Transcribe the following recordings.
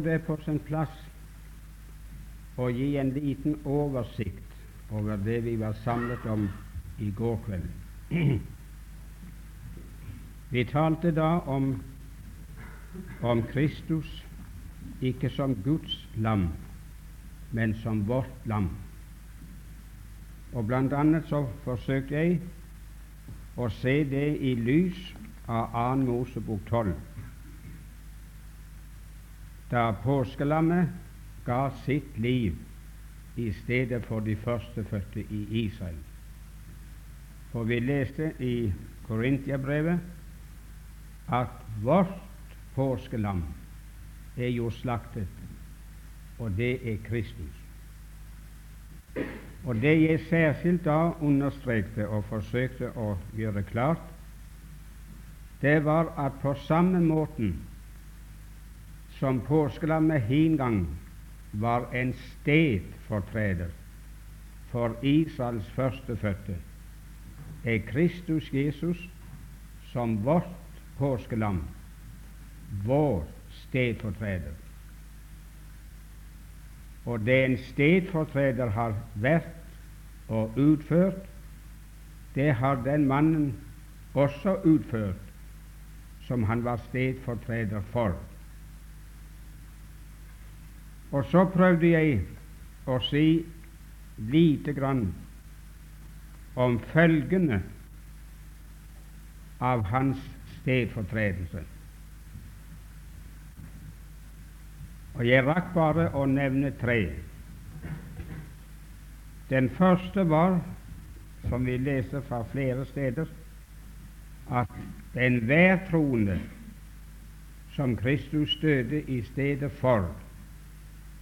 det er på sin plass å gi en liten oversikt over det vi var samlet om i går kveld. Vi talte da om, om Kristus ikke som Guds lam, men som vårt lam. Og blant annet så forsøkte jeg å se det i lys av 2. Mosebok 12 da påskelammet ga sitt liv i stedet for de førstefødte i Israel. For vi leste i Korintiabrevet at vårt påskelam er jo slaktet, og det er Kristus. Og det jeg særskilt da understrekte og forsøkte å gjøre klart, det var at på samme måten som påskelammet hin gang var en stedfortreder for Israels førstefødte, er Kristus Jesus som vårt påskelam vår stedfortreder. Og det en stedfortreder har vært og utført, det har den mannen også utført som han var stedfortreder for. Og så prøvde jeg å si lite grann om følgene av hans stedfortredelse. Og jeg rakk bare å nevne tre. Den første var, som vi leser fra flere steder, at enhver troende som Kristus døde i stedet for,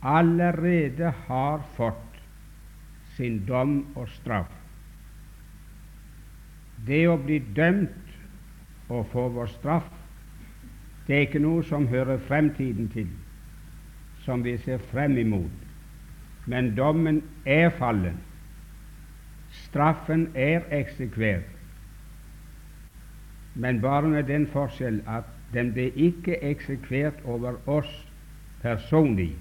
allerede har fått sin dom og straff. Det å bli dømt og få vår straff, det er ikke noe som hører fremtiden til, som vi ser frem imot. Men dommen er fallen. Straffen er eksekvert. Men bare med den forskjell at den ble ikke eksekvert over oss personlig,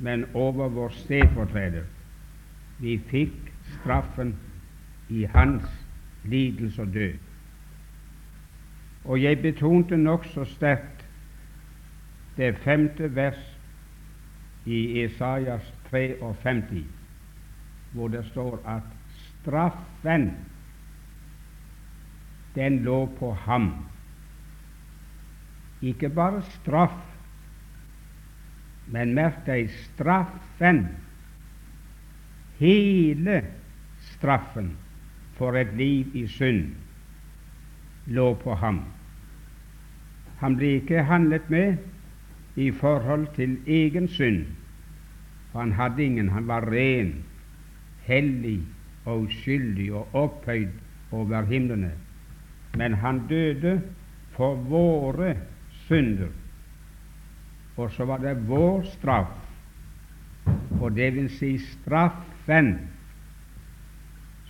men over vår stedfortreder. Vi fikk straffen i hans lidelse og død. Og jeg betonte nokså sterkt det femte vers i Esaias 53, hvor det står at straffen, den lå på ham. Ikke bare straff, men merk deg straffen, hele straffen for et liv i synd, lå på ham. Han ble ikke handlet med i forhold til egen synd, for han hadde ingen. Han var ren, hellig og uskyldig og opphøyd over himlene. Men han døde for våre synder og så var det vår straff, og det vil si straffen,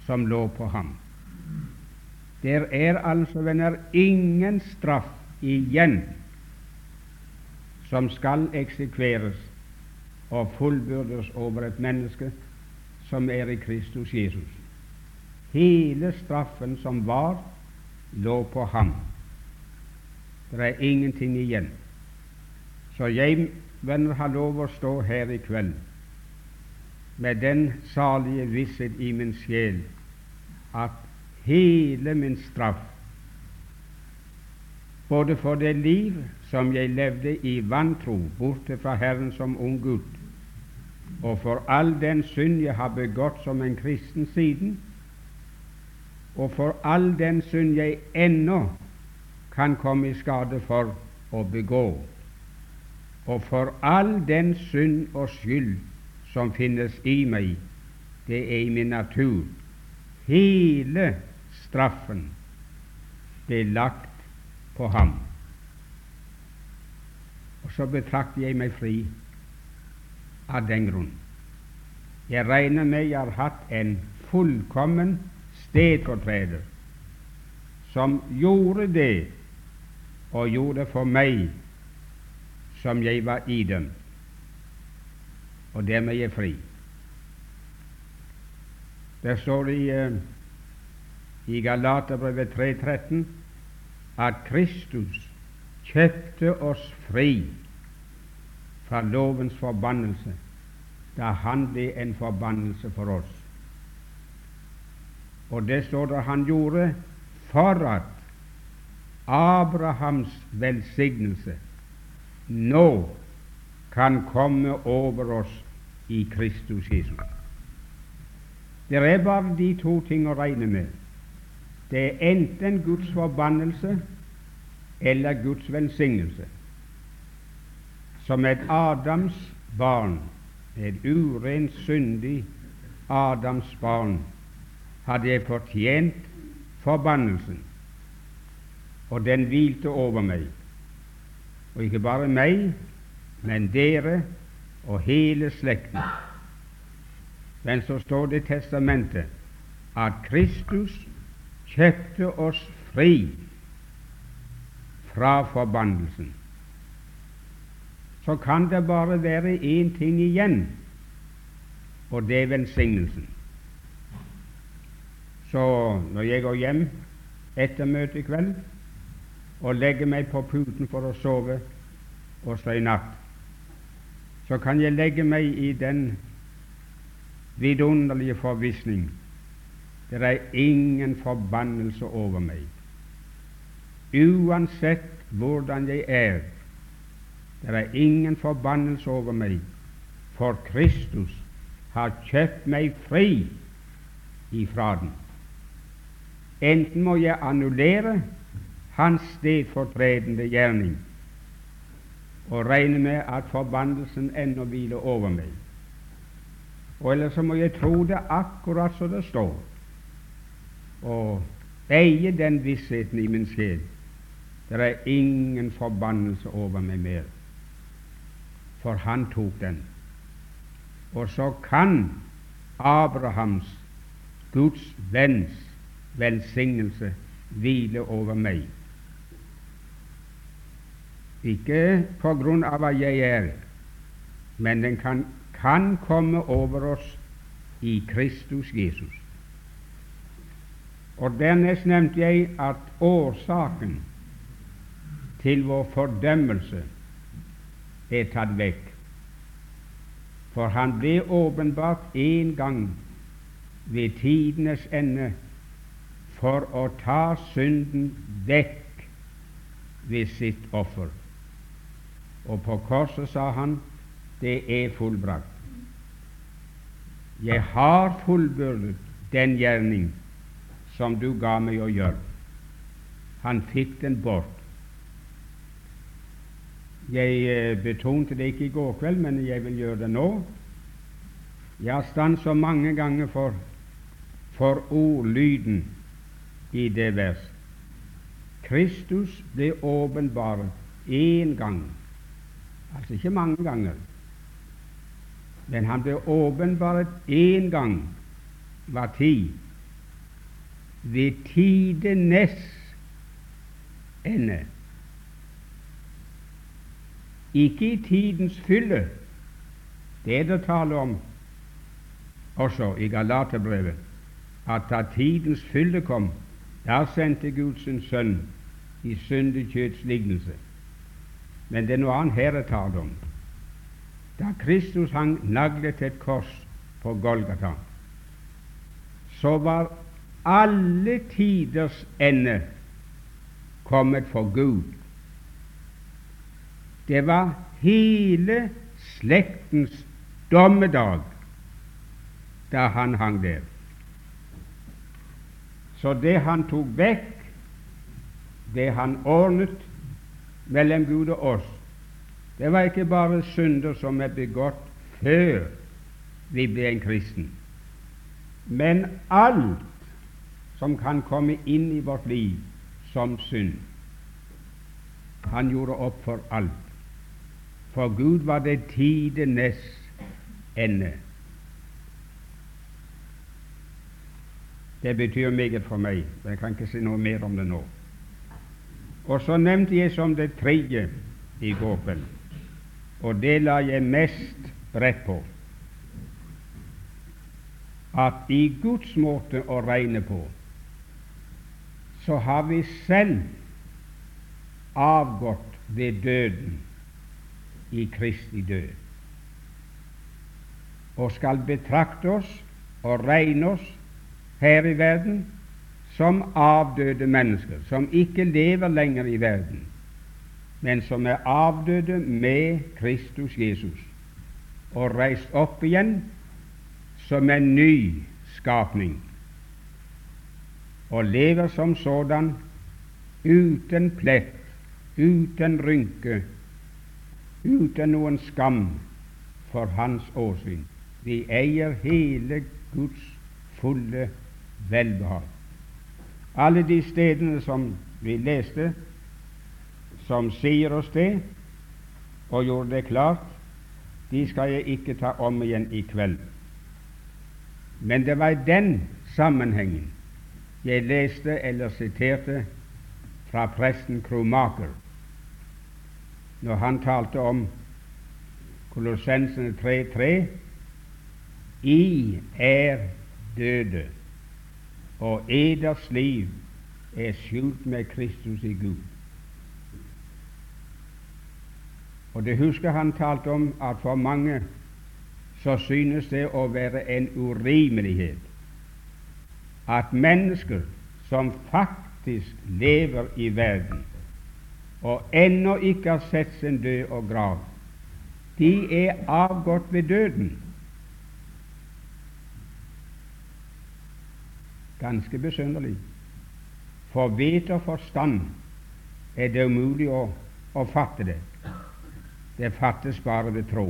som lå på ham. Der er altså, venner, ingen straff igjen som skal eksekveres og fullbyrdes over et menneske som er i Kristus Jesus. Hele straffen som var, lå på ham. Det er ingenting igjen. Så jeg, venner, har lov å stå her i kveld med den salige visshet i min sjel at hele min straff, både for det liv som jeg levde i vantro borte fra Herren som ung gutt, og for all den synd jeg har begått som en kristen siden, og for all den synd jeg ennå kan komme i skade for å begå og for all den synd og skyld som finnes i meg, det er i min natur. Hele straffen ble lagt på ham. Og så betrakter jeg meg fri av den grunn. Jeg regner med jeg har hatt en fullkommen stedfortreder som gjorde det, og gjorde for meg som jeg var idømt, og dem er jeg fri. Der står det i, uh, i Galaterbrevet 3.13 at Kristus kjøpte oss fri fra lovens forbannelse da han ble en forbannelse for oss. Og det står det han gjorde for at Abrahams velsignelse nå kan komme over oss i Kristus Jesus. Det er bare de to ting å regne med. Det er enten Guds forbannelse eller Guds velsignelse. Som et Adams barn, et urent, syndig Adams barn, hadde jeg fortjent forbannelsen, og den hvilte over meg. Og ikke bare meg, men dere og hele slekten. Men så står det i testamentet at Kristus kjøpte oss fri fra forbannelsen. Så kan det bare være én ting igjen, og det er velsignelsen. Så når jeg går hjem etter møtet i kveld og legger meg på puten for å sove og stå i natt, så kan jeg legge meg i den vidunderlige forvissning det er ingen forbannelse over meg. Uansett hvordan jeg er, det er ingen forbannelse over meg, for Kristus har kjøpt meg fri ifra den. Enten må jeg annullere hans stedfortredende gjerning og regne med at forbannelsen ennå hviler over meg, og ellers må jeg tro det akkurat som det står, og eie den vissheten i min sjel. Det er ingen forbannelse over meg mer, for han tok den. Og så kan Abrahams, Guds venns, velsignelse hvile over meg. Ikke på grunn av hva jeg er, men den kan kan komme over oss i Kristus Jesus. Og Dernest nevnte jeg at årsaken til vår fordømmelse er tatt vekk. For han ble åpenbart en gang ved tidenes ende for å ta synden vekk ved sitt offer. Og på korset sa han det er fullbrakt. Jeg har fullbyrdet den gjerning som du ga meg å gjøre. Han fikk den bort. Jeg eh, betonte det ikke i går kveld, men jeg vil gjøre det nå. Jeg har stanset mange ganger for, for ordlyden i det vers. Kristus ble åpenbart én gang, altså ikke mange ganger, men han ble åpenbart én gang var tid, ved tidenes ende. Ikke i tidens fylle, det er det tale om også i Galaterbrevet, at da tidens fylle kom, der sendte Gud sin sønn i syndig lignelse. Men det er noe annet her det tale om da Kristus hang naglet til et kors på Golgata, så var alle tiders ende kommet for Gud. Det var hele slektens dommedag da han hang der. Så det han tok vekk, det han ordnet mellom Gud og oss, det var ikke bare synder som er begått før vi ble en kristen, men alt som kan komme inn i vårt liv som synd. Han gjorde opp for alt. For Gud var det tidenes ende. Det betyr meget for meg. men Jeg kan ikke si noe mer om det nå. Og så nevnte jeg som det tredje i går og det la jeg mest rett på, at i Guds måte å regne på, så har vi selv avgått ved døden i Kristi død, og skal betrakte oss og regne oss her i verden som avdøde mennesker, som ikke lever lenger i verden, men som er avdøde med Kristus Jesus og reist opp igjen som en ny skapning, og lever som sådan uten plett, uten rynke, uten noen skam for Hans åsyn. Vi eier hele Guds fulle velbehag. Alle de stedene som vi leste, som sier oss det, og gjorde det klart, de skal jeg ikke ta om igjen i kveld. Men det var i den sammenhengen jeg leste eller siterte fra presten Kromaker når han talte om Kolossensene 3.3 I er døde og eders liv er skjult med Kristus i Gud. Og det husker han talte om at for mange så synes det å være en urimelighet at mennesker som faktisk lever i verden og ennå ikke har sett sin død og grav, de er avgått ved døden. Ganske besynderlig. For vet og forstand er det umulig å, å fatte det. Det fattes bare ved tro.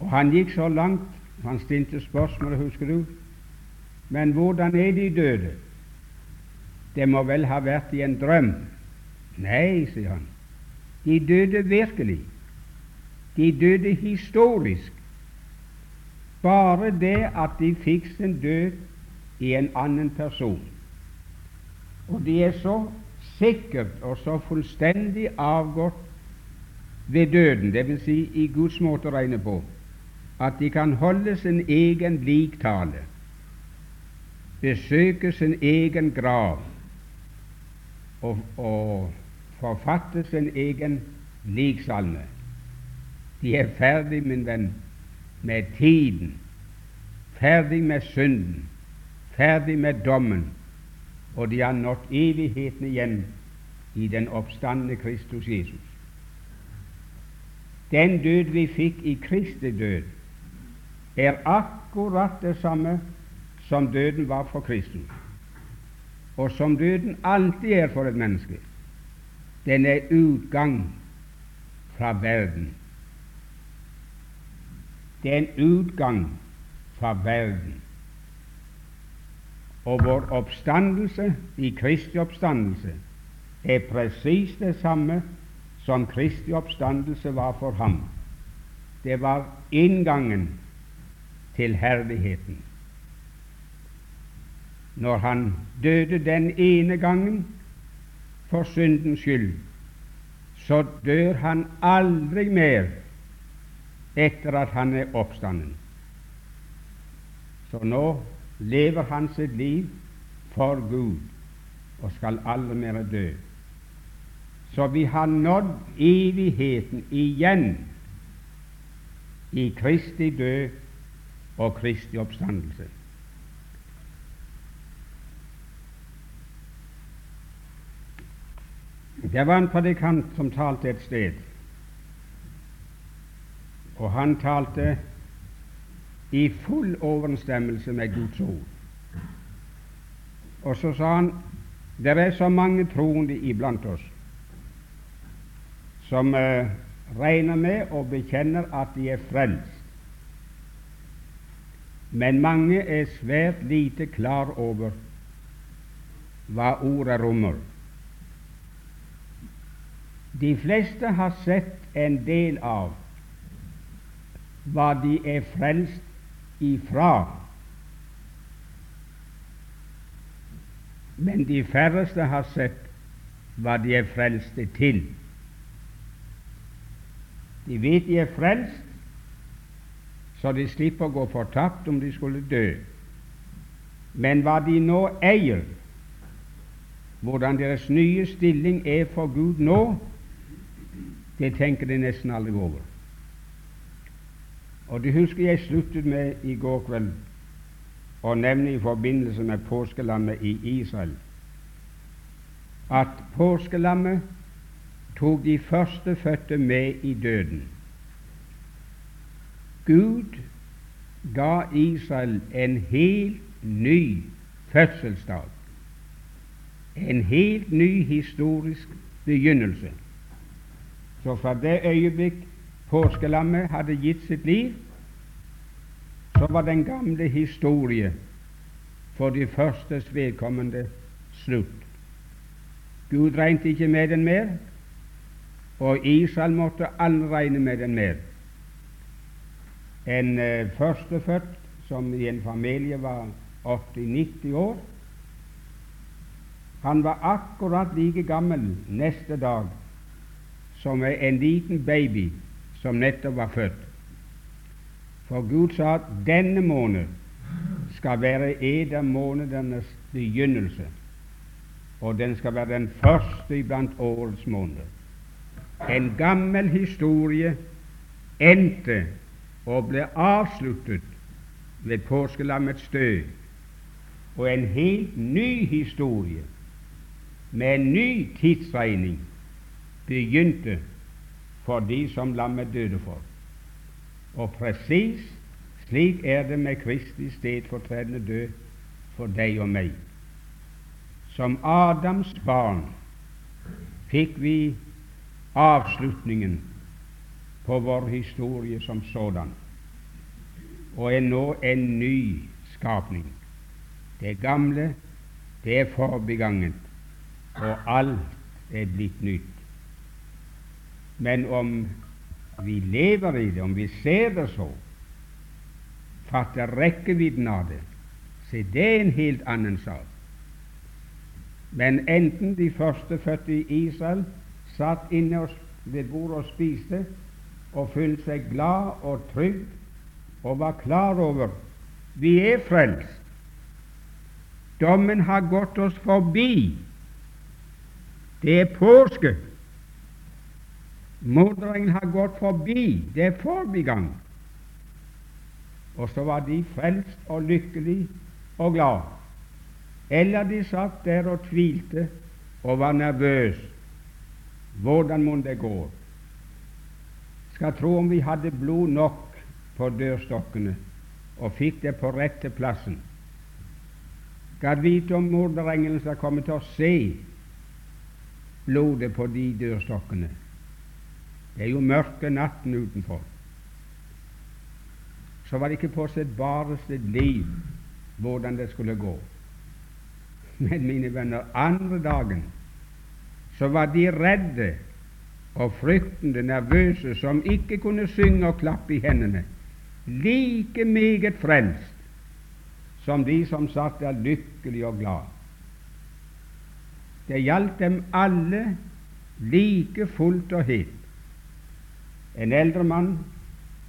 Og Han gikk så langt han stilte spørsmålet, husker du, men hvordan er de døde? Det må vel ha vært i en drøm? Nei, sier han, de døde virkelig. De døde historisk. Bare det at de fikk sin død i en annen person. Og de er så sikkert og så fullstendig avgått ved døden, dvs. Si i Guds måte å regne på, at de kan holde sin egen liktale, besøke sin egen grav og, og forfatte sin egen liksalme. De er ferdig, min venn, med tiden, ferdig med synden, ferdig med dommen, og de har nådd evigheten igjen i den oppstandende Kristus Jesus. Den død vi fikk i Kristi død, er akkurat det samme som døden var for Kristus, og som døden alltid er for et menneske. Den er utgang fra verden. Det er en utgang fra verden. Og vår oppstandelse i Kristi oppstandelse er presis det samme som Kristi oppstandelse var for ham. Det var inngangen til herligheten. Når han døde den ene gangen for syndens skyld, så dør han aldri mer etter at han er oppstanden. Så nå lever han sitt liv for Gud og skal aldri mer dø. Så vi har nådd evigheten igjen i Kristi død og Kristi oppstandelse. Det var en predikant som talte et sted og han talte i full overensstemmelse med Guds ord. Og så sa han det er så mange troende iblant oss som uh, regner med og bekjenner at de er frelst, men mange er svært lite klar over hva ordet rommer. De fleste har sett en del av hva de er frelst ifra. Men de færreste har sett hva de er frelste til. De vet de er frelst, så de slipper å gå fortapt om de skulle dø. Men hva de nå eier, hvordan deres nye stilling er for Gud nå, det tenker de nesten aldri over. Og det husker jeg sluttet med i går kveld å nevne i forbindelse med påskelammet i Israel, at påskelammet tok de førstefødte med i døden. Gud ga Israel en helt ny fødselsdag, en helt ny historisk begynnelse. Så fra det øyeblikk påskelammet hadde gitt sitt liv, så var den gamle historie for de førstes vedkommende slutt. Gud regnet ikke med den mer, og Israel måtte aldri regne med den mer. En uh, førstefødt som i en familie var 80-90 år, han var akkurat like gammel neste dag som en liten baby som nettopp var født. For Gud sa at denne måned skal være en av månedernes begynnelse, og den skal være den første blant årets måneder. En gammel historie endte og ble avsluttet ved påskelammets død, og en helt ny historie med en ny tidsregning begynte for de som lammet døde for. Og presis slik er det med Kristi stedfortredende død for deg og meg. Som Adams barn fikk vi avslutningen på vår historie som sådan, og er nå en ny skapning. Det gamle, det er forbegangen, og alt er blitt nytt. Men om vi lever i det, om vi ser det så, fatter rekkevidden av det, så det er en helt annen sak. Men enten de førstefødte i Israel satt inne ved bordet og spiste og følte seg glad og trygg og var klar over vi er frelst. Dommen har gått oss forbi. Det er påske. Mordringen har gått forbi, det er forbigang. Og så var de frelst og lykkelige og glad. Eller de satt der og tvilte og var nervøs. Hvordan mon det gå? Skal tro om vi hadde blod nok på dørstokkene og fikk det på rette plassen. Skal vite om morderengelen skal komme til å se blodet på de dørstokkene. Det er jo mørke natten utenfor. Så var det ikke på sitt bareste liv hvordan det skulle gå. Men mine venner, andre dagen så var de redde og fryktende, nervøse, som ikke kunne synge og klappe i hendene, like meget frelst som de som satt der lykkelige og glad. Det gjaldt dem alle like fullt og helt. En eldre mann,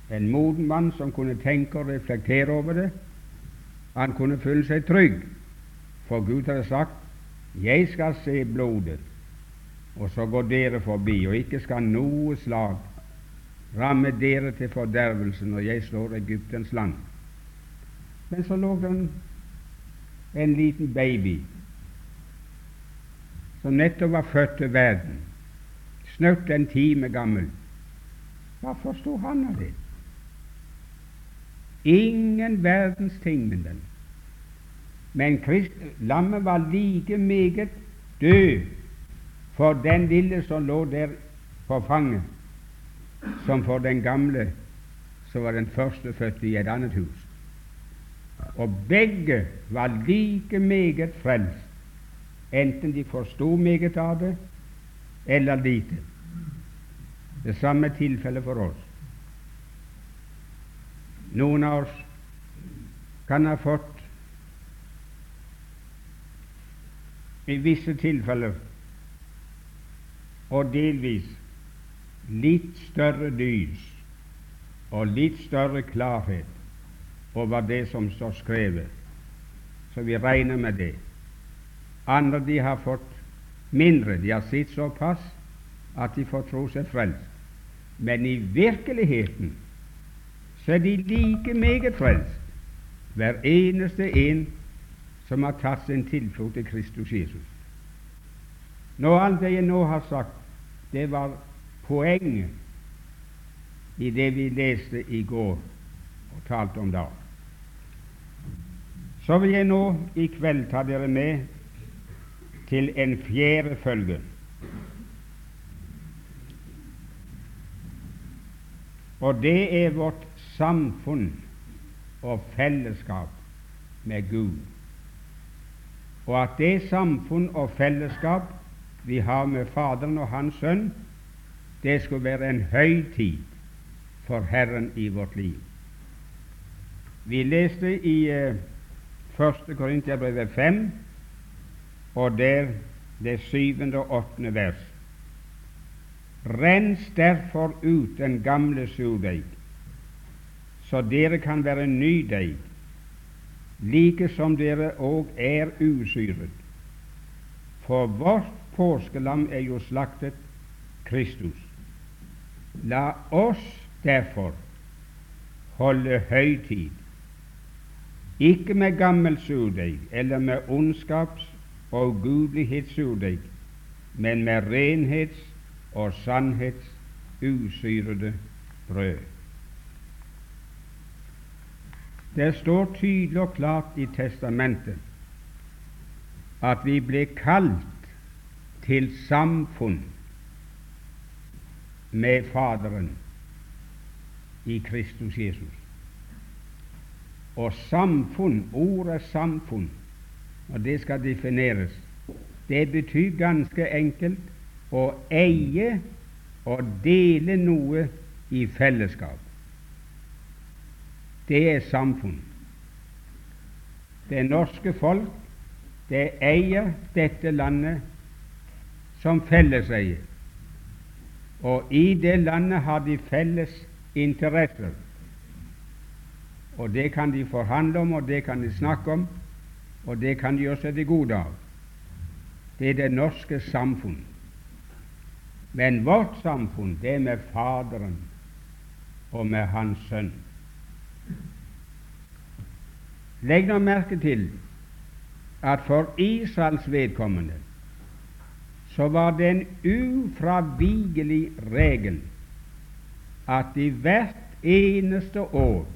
en moden mann som kunne tenke og reflektere over det, han kunne føle seg trygg, for Gud hadde sagt 'Jeg skal se blodet', og så går dere forbi, og ikke skal noe slag ramme dere til fordervelse når jeg slår Egyptens land. Men så lå det en, en liten baby som nettopp var født til verden, snaut en time gammel. Hva forsto han av det? Ingen verdens ting med den. Men Krist, lammet var like meget død for den lille som lå der på fanget, som for den gamle som var den førstefødte i et annet hus. Og begge var like meget frelst, enten de forsto meget av det eller lite. Det samme tilfellet for oss. Noen av oss kan ha fått i visse tilfeller og delvis litt større lys og litt større klarhet over det som står skrevet. Så vi regner med det. Andre de har fått mindre. De har sett såpass at de får tro seg frelst. Men i virkeligheten så er de like meget frelst, hver eneste en som har tatt sin tilflukt til Kristus Jesus. Nå alt det jeg nå har sagt, det var poenget i det vi leste i går og talte om da. Så vil jeg nå i kveld ta dere med til en fjerde følge. Og det er vårt samfunn og fellesskap med Gud. Og at det samfunn og fellesskap vi har med Faderen og Hans Sønn, det skulle være en høytid for Herren i vårt liv. Vi leste i eh, 1. Korintiabrevet 5, og der det syvende og åttende vers. Rens derfor ut den gamle surdeig, så dere kan være ny deig, like som dere òg er usyret. For vårt påskelam er jo slaktet Kristus. La oss derfor holde høytid ikke med gammel surdeig eller med ondskaps- og gudelighetssurdeig, men med renhets- og sannhets usyrede brød. Det står tydelig og klart i Testamentet at vi ble kalt til samfunn med Faderen i Kristus Jesus. Og samfunn, ordet samfunn, og det skal defineres, det betyr ganske enkelt å eie og dele noe i fellesskap. Det er samfunn. Det norske folk det eier dette landet som felleseie, og i det landet har de felles interesser. Og det kan de forhandle om, og det kan de snakke om, og det kan de gjøre seg til gode av. Det er det norske samfunn. Men vårt samfunn, det er med Faderen og med Hans Sønn. Legg nå merke til at for Israels vedkommende så var det en ufravigelig regel at de hvert eneste år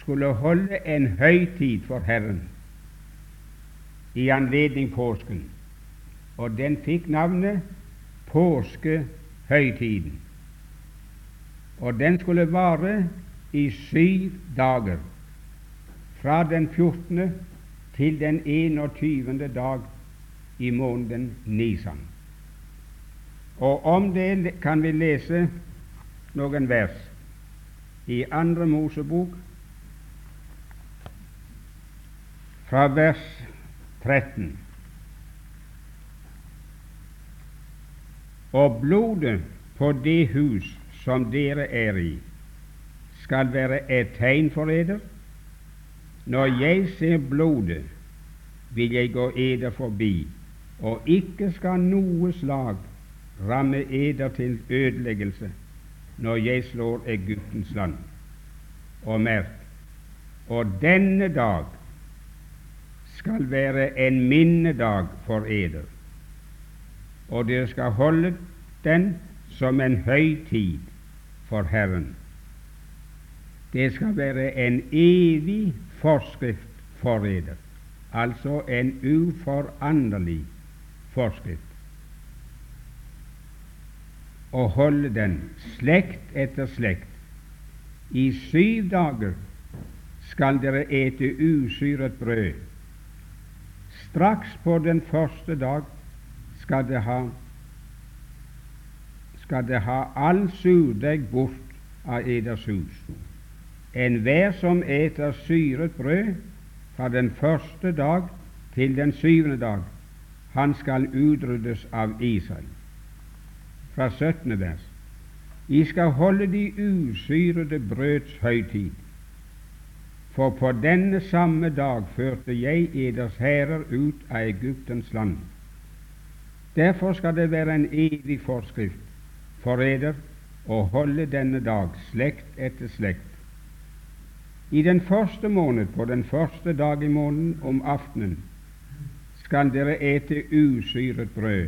skulle holde en høytid for Herren i anledning påsken, og den fikk navnet påskehøytiden. Og den skulle vare i syv dager, fra den 14. til den 21. dag i måneden Nisan. Og om det kan vi lese noen vers i Andre Mosebok fra vers 13. Og blodet på det hus som dere er i, skal være et tegn for eder. Når jeg ser blodet, vil jeg gå eder forbi, og ikke skal noe slag ramme eder til ødeleggelse når jeg slår Egyptens land. Og merk, og denne dag skal være en minnedag for eder, og dere skal holde den som en høytid for Herren. Det skal være en evig forskrift for eder, altså en uforanderlig forskrift. Å holde den slekt etter slekt. I syv dager skal dere ete usyret brød Straks på den første dag skal det ha, skal det ha all surdeig bort av eders hus. Enhver som eter syret brød fra den første dag til den syvende dag, han skal utryddes av Israel. Fra 17. vers. I skal holde de usyrede brøds høytid, for på denne samme dag førte jeg eders hærer ut av Egyptens land. Derfor skal det være en evig forskrift for eder å holde denne dag, slekt etter slekt. I den første måned, på den første dag i måneden om aftenen, skal dere ete usyret brød,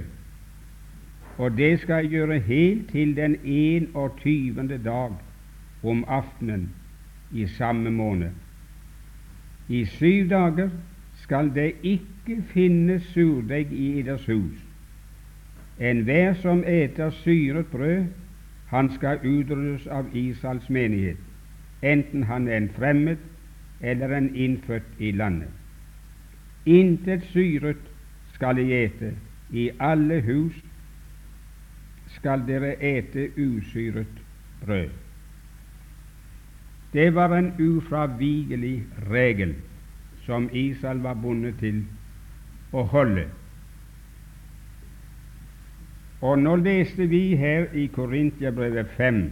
og det skal gjøre helt til den 21. dag om aftenen i samme måned. I syv dager skal det ikke finnes surdeig i eders hus. Enhver som eter syret brød, han skal utryddes av Israels menighet, enten han er en fremmed eller en innfødt i landet. Intet syret skal de ete, i alle hus skal dere ete usyret brød. Det var en ufravigelig regel som Israel var bundet til å holde. Og nå leste vi her i Korintiabrevet 5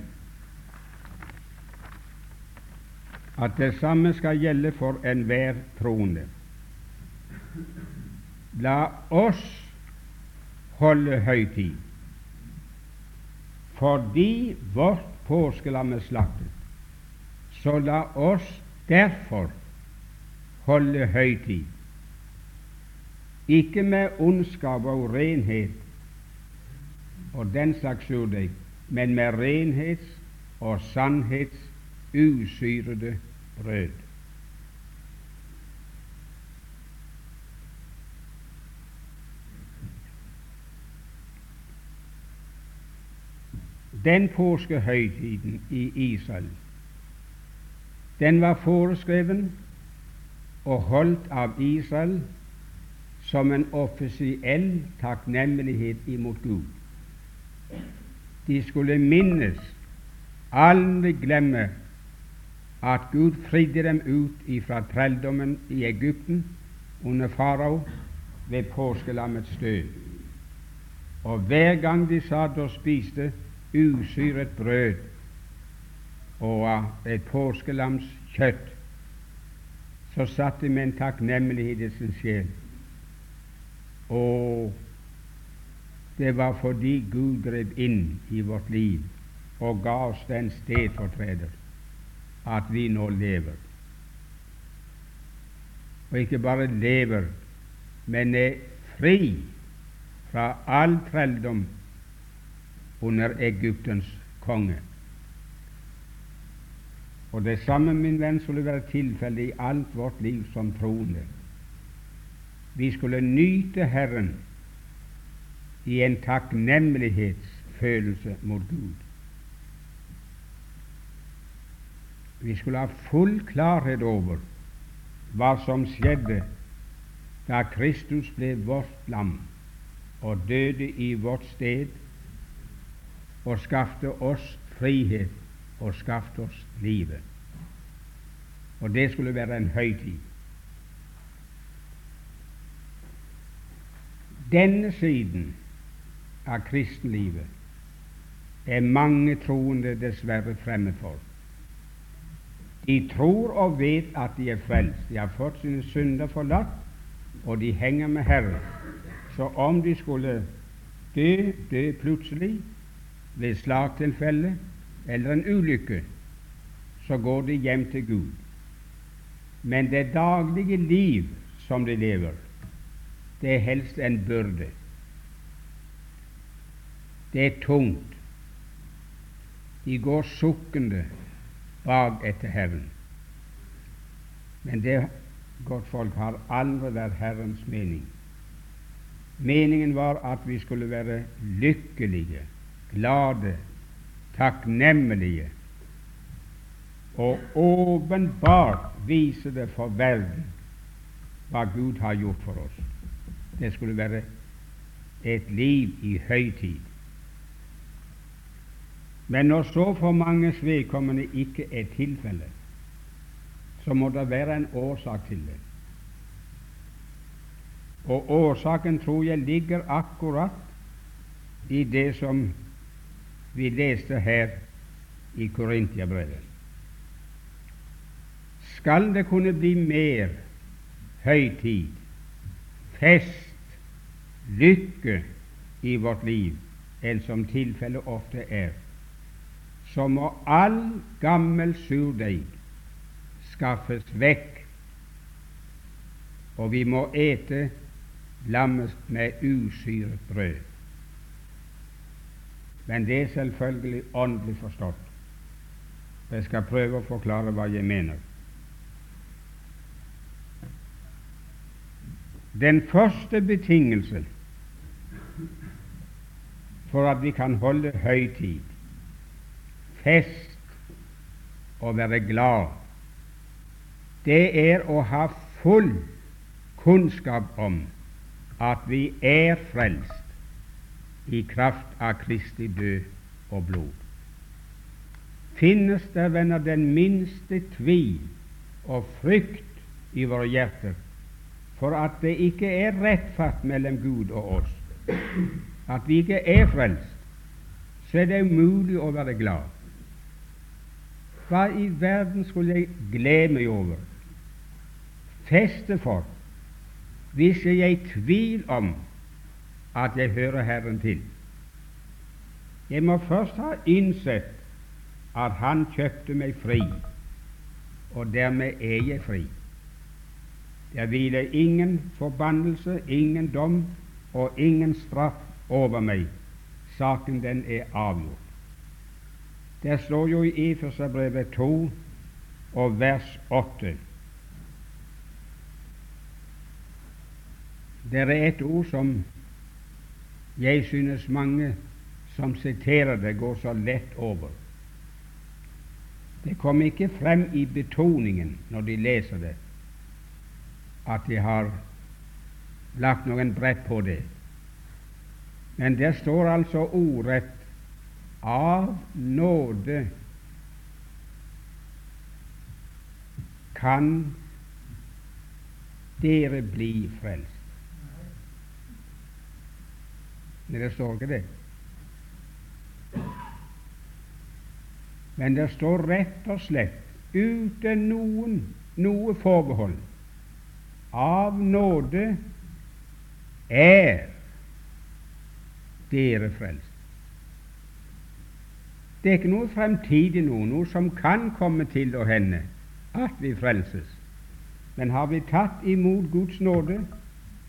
at det samme skal gjelde for enhver troende. La oss holde høytid, fordi vårt påskelam er slaktet. Så la oss derfor holde høytid, ikke med ondskap og renhet og den slags surdeig, men med renhets og sannhets usyrede brød. Den påskehøytiden i Israel, den var foreskreven og holdt av Israel som en offisiell takknemlighet imot Gud. De skulle minnes, aldri glemme, at Gud fridde dem ut fra trelldommen i Egypten under farao ved påskelammets død. Og hver gang de satt og spiste usyret brød og et påskelams kjøtt, så satt de med en takknemlighet i sin sjel. Og det var fordi Gud grep inn i vårt liv og ga oss den stedfortreder at vi nå lever. Og ikke bare lever, men er fri fra all trelldom under Egyptens konge. Og det samme, min venn, skulle være tilfellet i alt vårt liv som troende. Vi skulle nyte Herren i en takknemlighetsfølelse mot Gud. Vi skulle ha full klarhet over hva som skjedde da Kristus ble vårt lam og døde i vårt sted og skapte oss frihet og skapte oss livet. Og det skulle være en høytid. Denne siden av kristenlivet er mange troende dessverre fremmed for. De tror og vet at de er frelst, de har fått sine synder forlatt, og de henger med Herren. Så om de skulle dø, dø plutselig ved slagtilfelle eller en ulykke, så går de hjem til Gud. Men det daglige liv som de lever, det er helst en byrde. Det er tungt. De går sukkende bak etter Herren. Men det, godt folk, har aldri vært Herrens mening. Meningen var at vi skulle være lykkelige, glade, takknemlige og åpenbart vise det for verden hva Gud har gjort for oss. Det skulle være et liv i høytid. Men når så for manges vedkommende ikke er tilfellet, så må det være en årsak til det. Og årsaken tror jeg ligger akkurat i det som vi leste her i Korintiabrevet. Skal det kunne bli mer høytid, fest, lykke i vårt liv enn som tilfellet ofte er, så må all gammel surdeig skaffes vekk, og vi må ete lammet med usyret brød. Men det er selvfølgelig åndelig forstått. Jeg skal prøve å forklare hva jeg mener. Den første betingelsen for at vi kan holde høytid, fest og være glad, det er å ha full kunnskap om at vi er frelst i kraft av Kristi død og blod. Finnes det, venner, den minste tvil og frykt i våre hjerter for at det ikke er rettfart mellom Gud og oss, at vi ikke er frelst, så er det umulig å være glad. Hva i verden skulle jeg glede meg over, feste for, hvis jeg er i tvil om at jeg hører Herren til? Jeg må først ha innsett at Han kjøpte meg fri, og dermed er jeg fri. Der hviler ingen forbannelse, ingen dom og ingen straff over meg. Saken, den er avgjort. Det står jo i Efeserbrevet 2 og vers 8 Det er et ord som jeg synes mange som siterer det, går så lett over. Det kommer ikke frem i betoningen når de leser det at de har lagt noen brett på det. Men det står altså ordrett av nåde kan dere bli frelst. Men det står ikke det. Men det står rett og slett uten noen noe forbehold av nåde er dere frelst. Det er ikke noe fremtidig noe, noe som kan komme til å hende at vi frelses. Men har vi tatt imot Guds nåde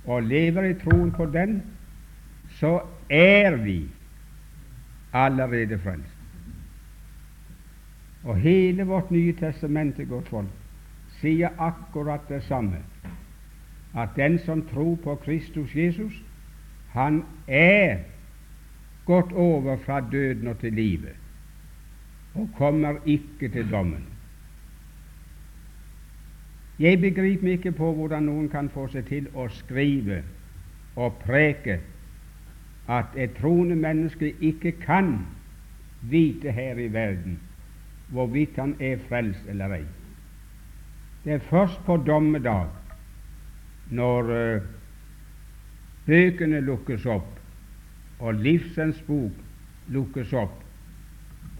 og lever i troen på den, så er vi allerede frelst. Og hele vårt Nye testamente, godt folk, sier akkurat det samme at den som tror på Kristus Jesus, han er gått over fra døden og til livet, og kommer ikke til dommen. Jeg begriper ikke på hvordan noen kan få seg til å skrive og preke at et troende menneske ikke kan vite her i verden hvorvidt han er frelst eller ei. Det er først på dommedag når uh, bøkene lukkes opp, og livsens bok lukkes opp,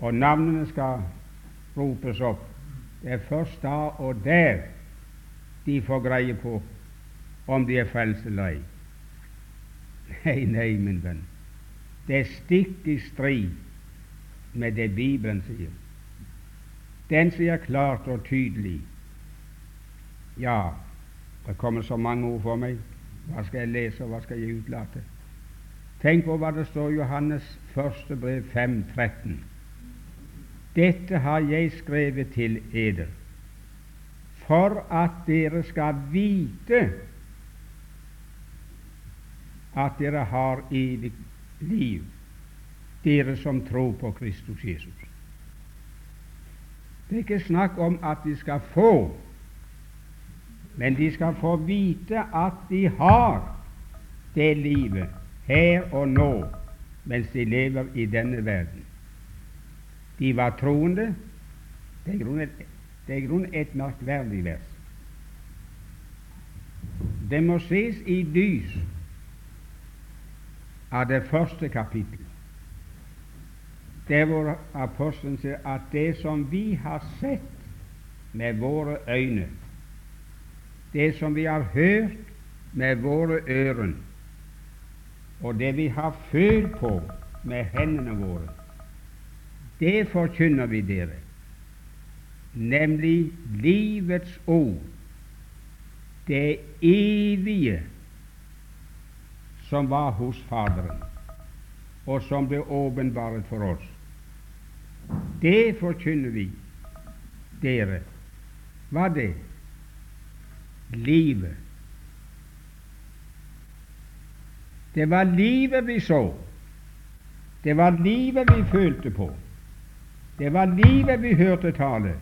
og navnene skal ropes opp, det er først da og der de får greie på om de er frelst eller ei. Nei, nei, min venn, det er stikk i strid med det Bibelen sier. Den sier klart og tydelig ja, det kommer så mange ord for meg. Hva skal jeg lese, og hva skal jeg utlate? Tenk på hva det står i Johannes første brev 5.13. Dette har jeg skrevet til eder, for at dere skal vite at dere har evig liv, dere som tror på Kristus Jesus. Det er ikke snakk om at de skal få men de skal få vite at de har det livet her og nå mens de lever i denne verden. De var troende. Det er i grunnen et merkverdig vers. Det må ses i lys av det første kapittel. der hvor apostelen sier at det som vi har sett med våre øyne, det som vi har hørt med våre ører, og det vi har følt på med hendene våre, det forkynner vi dere, nemlig livets ord, det evige som var hos Faderen, og som ble åpenbart for oss. Det forkynner vi dere. Hva det? Livet. Det var livet vi så. Det var livet vi følte på. Det var livet vi hørte tale.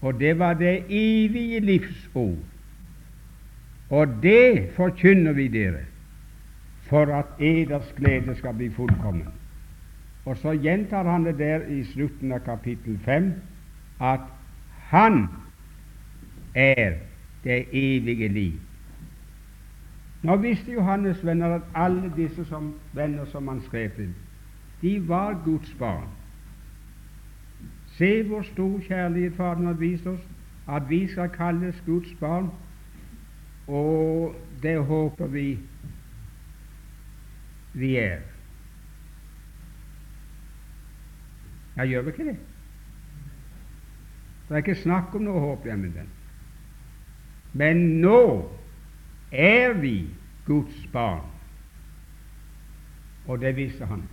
Og det var det evige livsord. Og det forkynner vi dere for at eders glede skal bli fullkommen. Og så gjentar han det der i slutten av kapittel 5 at Han er det evige liv. Nå visste Johannes venner at alle disse som venner som han skrev til, de var Guds barn. Se hvor stor kjærlighet Faderen har vist oss, at vi skal kalles Guds barn, og det håper vi vi er. Ja, gjør vi ikke det? Det er ikke snakk om noe håp, hjemme den. Men nå er vi Guds barn, og det viser han.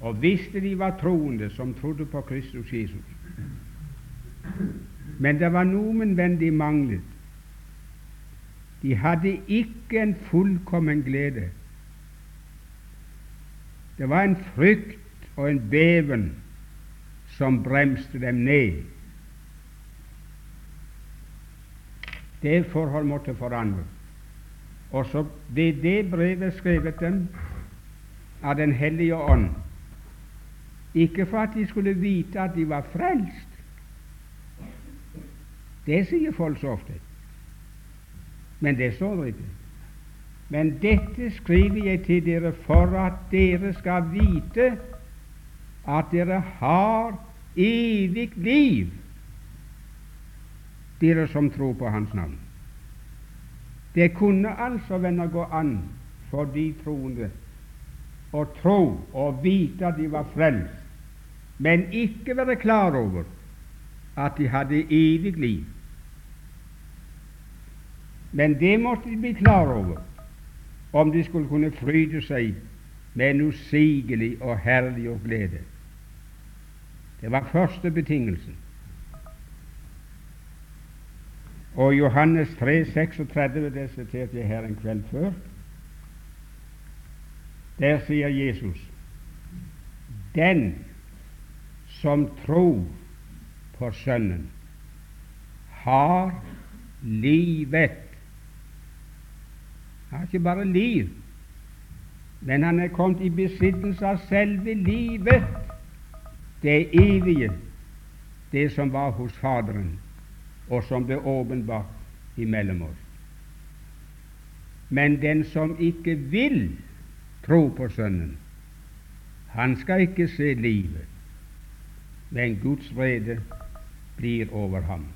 Og visste de var troende som trodde på Kristus Jesus. Men det var noen venn de manglet. De hadde ikke en fullkommen glede. Det var en frykt og en beven som bremste dem ned. Det forhold måtte forandre. Og så ble det brevet skrevet dem av Den hellige ånd, ikke for at de skulle vite at de var frelst. Det sier folk så ofte, men det står det ikke. Men dette skriver jeg til dere for at dere skal vite at dere har evig liv, dere som tror på Hans navn. Det kunne altså, venner, gå an for de troende å tro og vite at de var frelst, men ikke være klar over at de hadde evig liv. Men det måtte de bli klar over om de skulle kunne fryde seg med en usigelig og herlig og glede. Det var første betingelsen. Og Johannes 3, 36, det siterte jeg her en kveld før, der sier Jesus Den som tror på Sønnen, har livet. Han har ikke bare liv, men han er kommet i besittelse av selve livet, det evige, det som var hos Faderen og som ble åpenbart imellom oss. Men den som ikke vil tro på Sønnen, han skal ikke se livet, men Guds vrede blir over ham.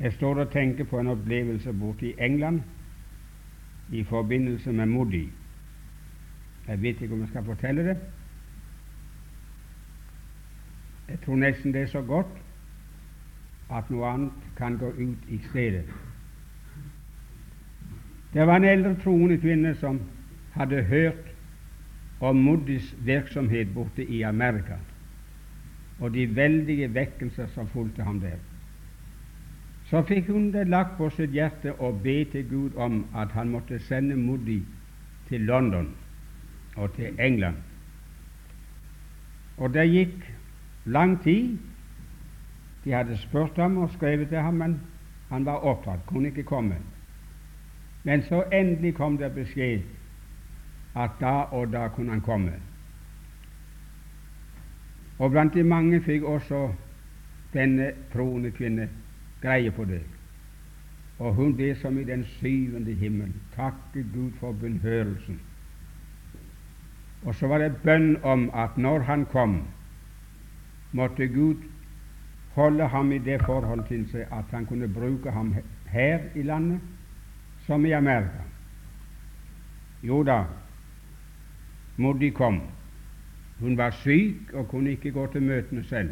Jeg står og tenker på en opplevelse borte i England i forbindelse med Moody. Jeg vet ikke om jeg skal fortelle det. Jeg tror nesten det er så godt at noe annet kan gå ut i stedet. Det var en eldre troende kvinne som hadde hørt om Moddis virksomhet borte i Amerika, og de veldige vekkelser som fulgte ham der. Så fikk hun det lagt på sitt hjerte å be til Gud om at han måtte sende Moddi til London og til England. Og det gikk lang tid. De hadde spurt ham og skrevet til ham, men han var opptatt, kunne ikke komme. Men så endelig kom det beskjed at da og da kunne han komme. Og blant de mange fikk også denne troende kvinne greie på det. og hun ble som i den syvende himmel. Takke Gud for bønnhørelsen. Og så var det bønn om at når han kom, måtte Gud holde ham i det forhold til seg at han kunne bruke ham her i landet som i Amerika. Jo da, Moddi kom. Hun var syk og kunne ikke gå til møtene selv.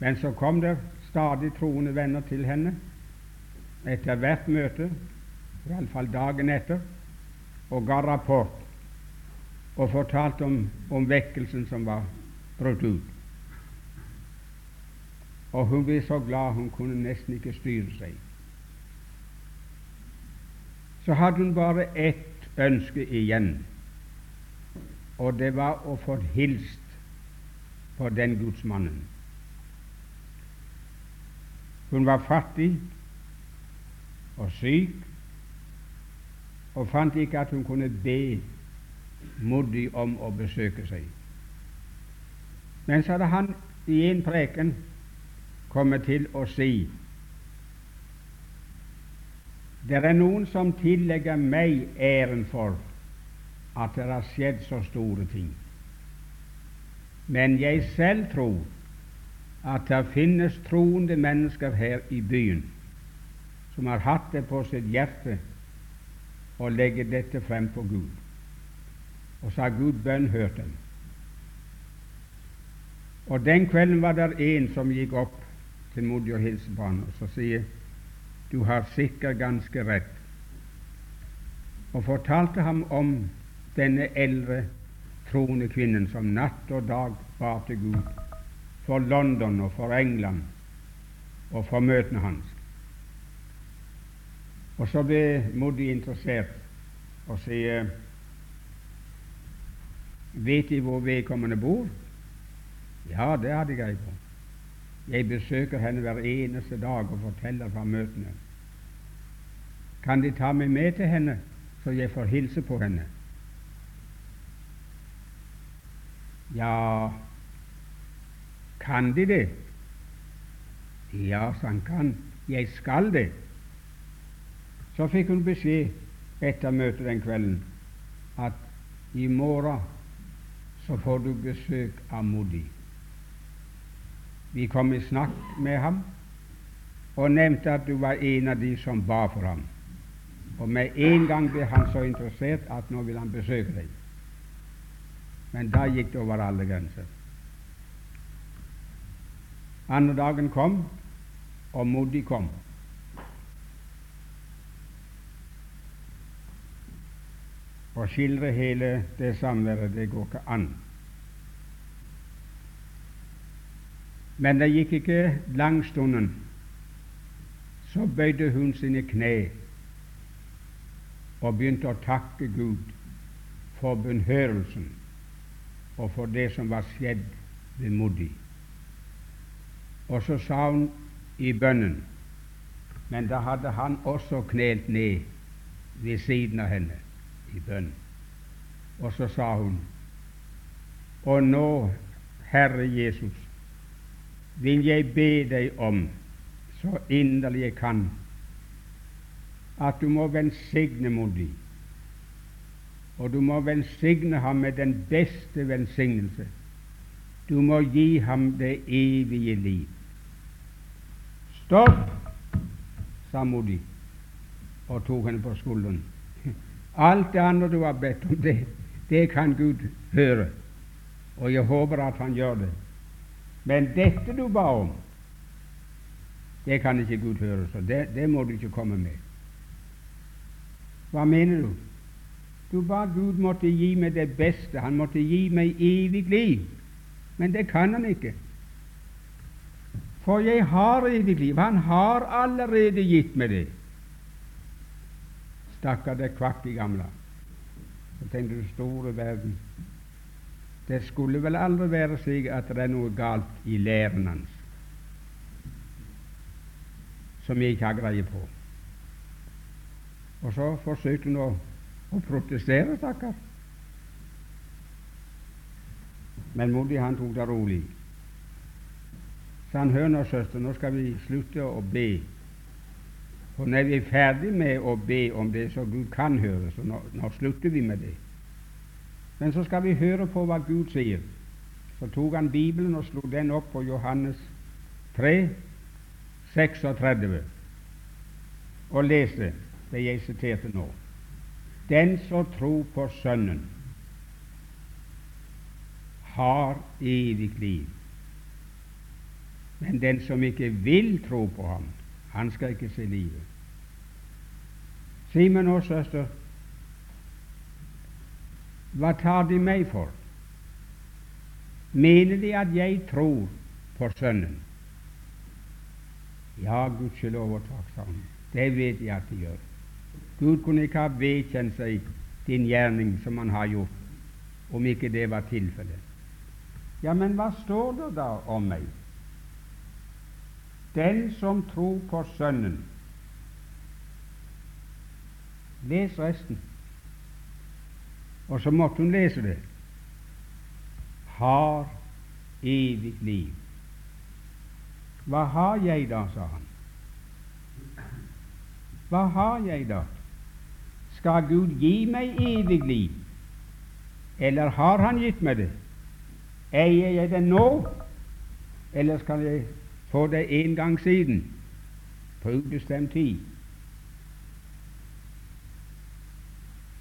Men så kom det stadig troende venner til henne etter hvert møte, iallfall dagen etter, og ga rapport og fortalte om, om vekkelsen som var brutt ut. Og hun ble så glad hun kunne nesten ikke styre seg. Så hadde hun bare ett ønske igjen, og det var å få hilst på den gudsmannen. Hun var fattig og syk og fant ikke at hun kunne be modig om å besøke seg. Men så hadde han i en preken kommet til å si det er noen som tillegger meg æren for at det har skjedd så store ting. Men jeg selv tror at det finnes troende mennesker her i byen som har hatt det på sitt hjerte å legge dette frem for Gud. Og så har Gud bønnhørt dem. Og Den kvelden var det en som gikk opp til Modi og hilste på ham, og så sier du har sikkert ganske rett, og fortalte ham om denne eldre troende kvinnen som natt og dag ba til Gud for London og for England og for møtene hans. Og så ble Moddi interessert og sier Vet De hvor vedkommende bor? Ja, det hadde jeg greie på. Jeg besøker henne hver eneste dag og forteller fra møtene. Kan De ta meg med til henne, så jeg får hilse på henne? Ja, kan De det? Ja, sa han kan. Jeg skal det. Så fikk hun beskjed etter møtet den kvelden at i morgen så får du besøk av Modi. Vi kom i snakk med ham og nevnte at du var en av de som ba for ham. Og med en gang ble han så interessert at nå vil han besøke deg. Men da gikk det over alle grenser. Andre dagen kom, og Modi kom. Å skildre hele det samværet, det går ikke an. Men det gikk ikke lang stunden, så bøyde hun sine kne og begynte å takke Gud for bønnhørelsen og for det som var skjedd ved Modi. Og så sa hun i bønnen, men da hadde han også knelt ned ved siden av henne i bønn. Og så sa hun, og nå, Herre Jesus, vil jeg be deg om, så inderlig jeg kan, at du må velsigne Modi, og du må velsigne ham med den beste velsignelse. Du må gi ham det evige liv. Stopp, sa Modi og tok henne på skulderen. Alt det andre du har bedt om, det, det kan Gud høre, og jeg håper at Han gjør det. Men dette du ba om, det kan ikke Gud høre, så det, det må du ikke komme med. Hva mener du? Du ba Gud måtte gi meg det beste, Han måtte gi meg evig liv. Men det kan Han ikke. For jeg har evig liv. Han har allerede gitt meg det. Stakkar det kvakk i gamle. Så tenkte du store verden. Det skulle vel aldri være slik at det er noe galt i læren hans som jeg ikke har greie på. Og så forsøkte hun å, å protestere, stakkar. Men Modi han tok det rolig. Så han hør nå, søster, nå skal vi slutte å be For når vi er ferdig med å be om det så Gud kan høre, så nå, nå slutter vi med det. Men så skal vi høre på hva Gud sier. Så tok han Bibelen og slo den opp på Johannes 3, 36, og leste det jeg siterte nå. Den som tror på Sønnen, har evig liv. Men den som ikke vil tro på ham, han skal ikke se livet. Si meg nå, søster, hva tar de meg for? Mener de at jeg tror på Sønnen? Ja, gudskjelov og takk, sa han. Det vet jeg at de gjør. Gud kunne ikke ha vedkjent seg din gjerning som han har gjort, om ikke det var tilfellet. Ja, men hva står det da om meg? Den som tror på Sønnen Les resten. Og så måtte hun lese det. Har evig liv. Hva har jeg da, sa han. Hva har jeg da? Skal Gud gi meg evig liv, eller har Han gitt meg det? Eier jeg det nå, eller skal jeg få det en gang siden, på ubestemt tid?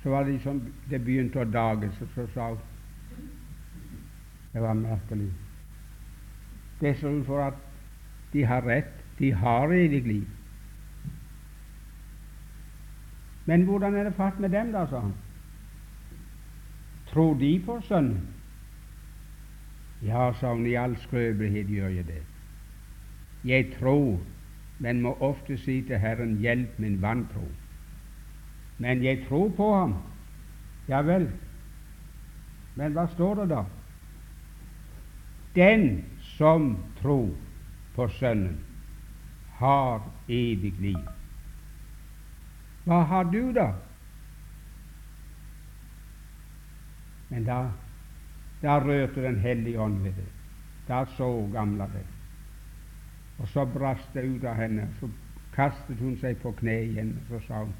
Så var det liksom det begynte å dage, så, så sa hun Det var merkelig. Det ser ut for at de har rett. De har evig liv. Men hvordan er det fatt med dem, da, sa han. Tror de på Sønnen? Ja, sa hun, i all skrøpelighet gjør jeg det. Jeg tror, men må ofte si til Herren, hjelp min vantro. Men jeg tror på ham. Ja vel. Men hva står det da? Den som tror på Sønnen, har evig liv. Hva har du, da? Men da, da rørte Den hellige ånd ved det. Da så gamla det. Og så brast det ut av henne. Så kastet hun seg på kne igjen, og så sa hun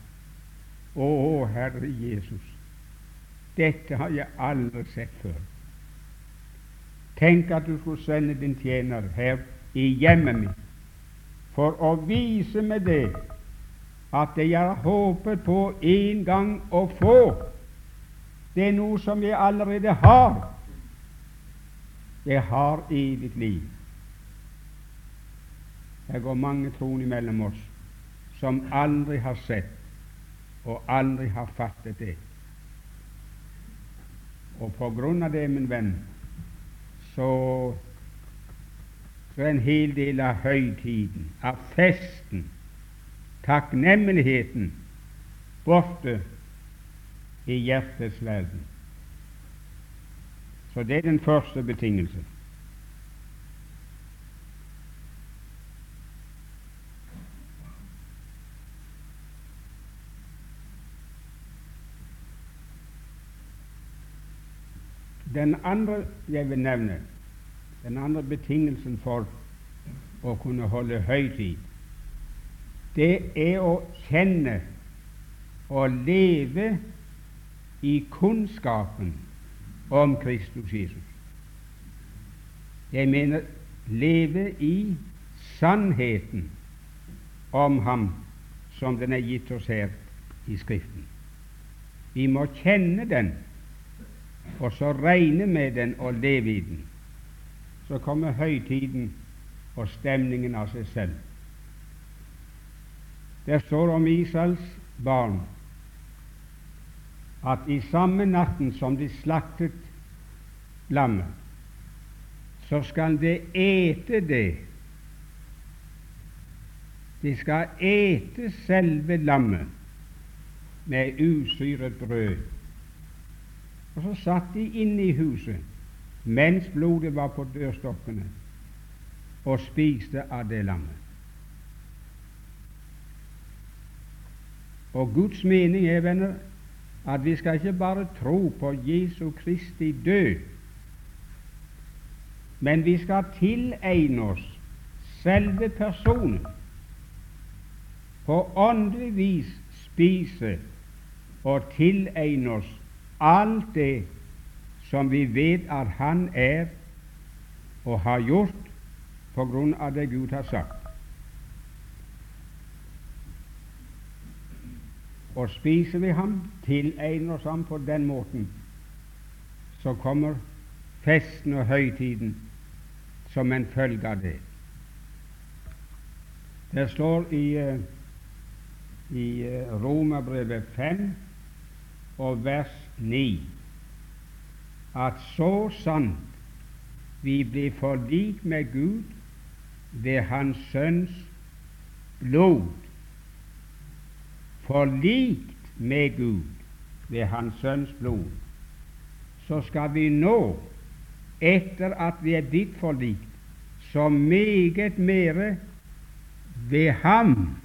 å, Herre Jesus, dette har jeg aldri sett før. Tenk at du skulle sende din tjener her i hjemmet mitt for å vise meg det at jeg har håpet på en gang å få, det er noe som jeg allerede har. Jeg har evig liv. Det går mange troende mellom oss som aldri har sett og aldri har fattet det. Og på grunn av det, min venn, så så er en hel del av høytiden, av festen, takknemligheten, borte i hjertets verden. Så det er den første betingelsen. Den andre jeg vil nevne, den andre betingelsen for å kunne holde høytid, det er å kjenne og leve i kunnskapen om Kristus Jesus. Jeg mener leve i sannheten om ham som den er gitt oss her i Skriften. Vi må kjenne den og så regne med den og leve i den. Så kommer høytiden og stemningen av seg selv. Det står om Israels barn at i samme natten som de slaktet lammet, så skal de ete det. De skal ete selve lammet med usyret brød og så satt de inne i huset mens blodet var på dørstokkene, og spiste av det lammet. Og Guds mening er, venner, at vi skal ikke bare tro på Jesu Kristi død, men vi skal tilegne oss selve personen. på åndelig vis spise og tilegne oss alt det som vi vet at Han er og har gjort på grunn av det Gud har sagt. Og spiser vi ham, tilegner oss ham på den måten, så kommer festen og høytiden som en følge av det. Det står i, eh, i eh, Romerbrevet 5 og vers 9 at så sant vi blir forlikt med Gud ved Hans Sønns blod, forlikt med Gud ved Hans Sønns blod, så skal vi nå, etter at vi er blitt forlikt, så meget mere ved Ham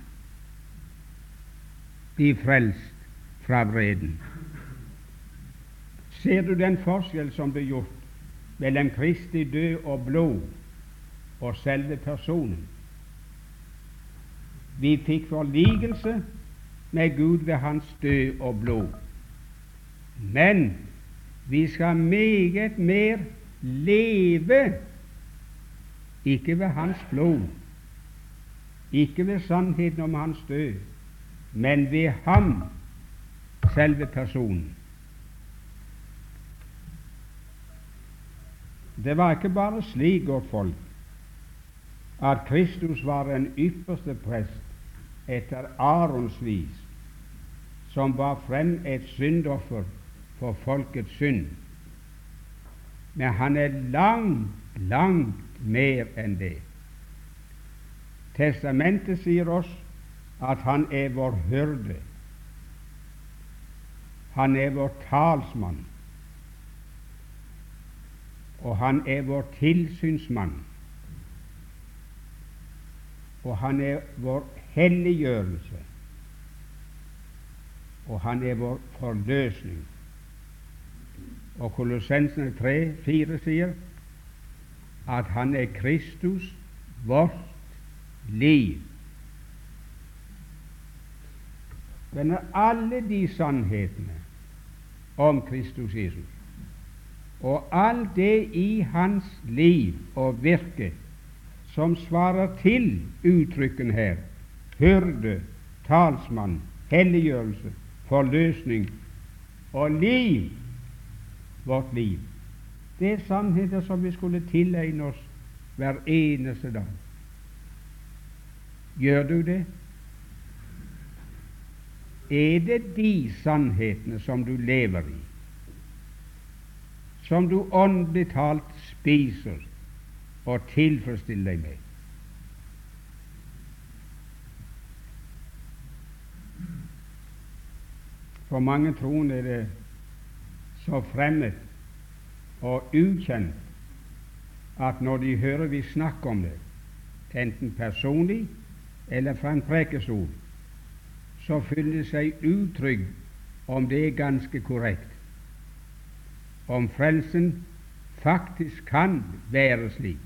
bli frelst fra vreden. Ser du den forskjell som ble gjort mellom Kristi død og blod og selve personen? Vi fikk forligelse med Gud ved hans død og blod. Men vi skal meget mer leve, ikke ved hans blod, ikke ved sannheten om hans død, men ved ham, selve personen. Det var ikke bare slik, godt folk, at Kristus var en ypperste prest etter Arons vis, som bar frem et syndoffer for folkets synd. Men han er langt, langt mer enn det. Testamentet sier oss at han er vår hyrde. Han er vår talsmann, og han er vår tilsynsmann, og han er vår helliggjørelse, og han er vår forløsning. Og Kolossensene 3, 4 sier at han er Kristus, vårt liv. Men alle de sannhetene om Kristus Jesus, og alt det i hans liv og virke som svarer til uttrykken her, hyrde, talsmann, helliggjørelse, forløsning og liv, vårt liv. Det er sannheter som vi skulle tilegne oss hver eneste dag. Gjør du det? Er det de sannhetene som du lever i, som du åndelig talt spiser og tilfredsstiller deg med? For mange troende er det så fremmed og ukjent at når de hører vi snakke om det, enten personlig eller fra en prekestol, så føler de seg utrygg om det er ganske korrekt, om frelsen faktisk kan være slik.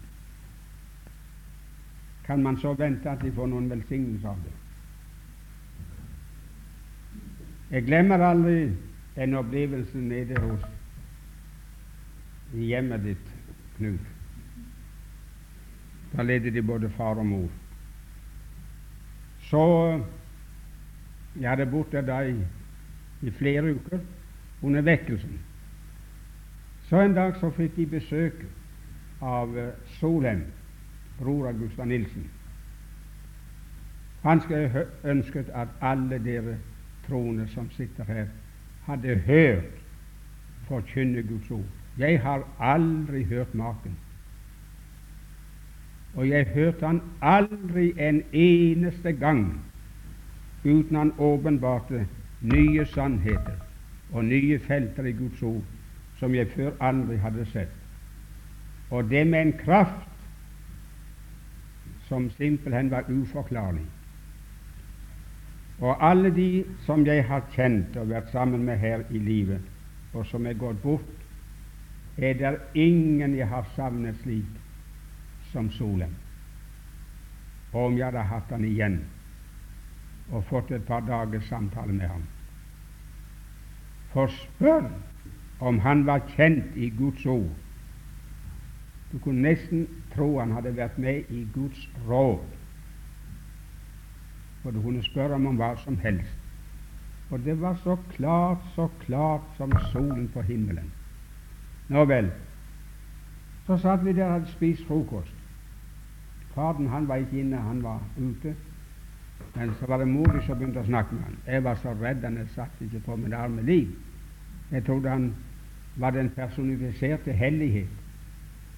Kan man så vente at de får noen velsignelse av det? Jeg glemmer aldri den opplevelsen nede hos i hjemmet ditt, Knut. Da levde de både far og mor. Så Jeg hadde bodd der i, i flere uker under vekkelsen. Så en dag så fikk de besøk av uh, Solheim, bror av Gustav Nilsen. Han skulle ønsket at alle dere troende som sitter her, hadde hørt forkynne Guds ord. Jeg har aldri hørt maken. Og jeg hørte han aldri en eneste gang uten han åpenbarte nye sannheter og nye felter i Guds ord som jeg før aldri hadde sett. Og det med en kraft som simpelthen var uforklarlig. Og alle de som jeg har kjent og vært sammen med her i livet, og som er gått bort, er det ingen jeg har savnet slik som solen. Og om jeg hadde hatt han igjen, og fått et par dagers samtale med ham. For spør om han var kjent i Guds ord. Du kunne nesten tro han hadde vært med i Guds råd. For du kunne spørre ham om hva som helst. Og det var så klart, så klart som solen på himmelen. Nå vel, så satt vi der og hadde spist frokost. Faren han var ikke inne, han var ute. Men så var det mor som begynte å snakke med han. Jeg var så redd han jeg satt ikke på min arme liv. Jeg trodde han var den personifiserte hellighet,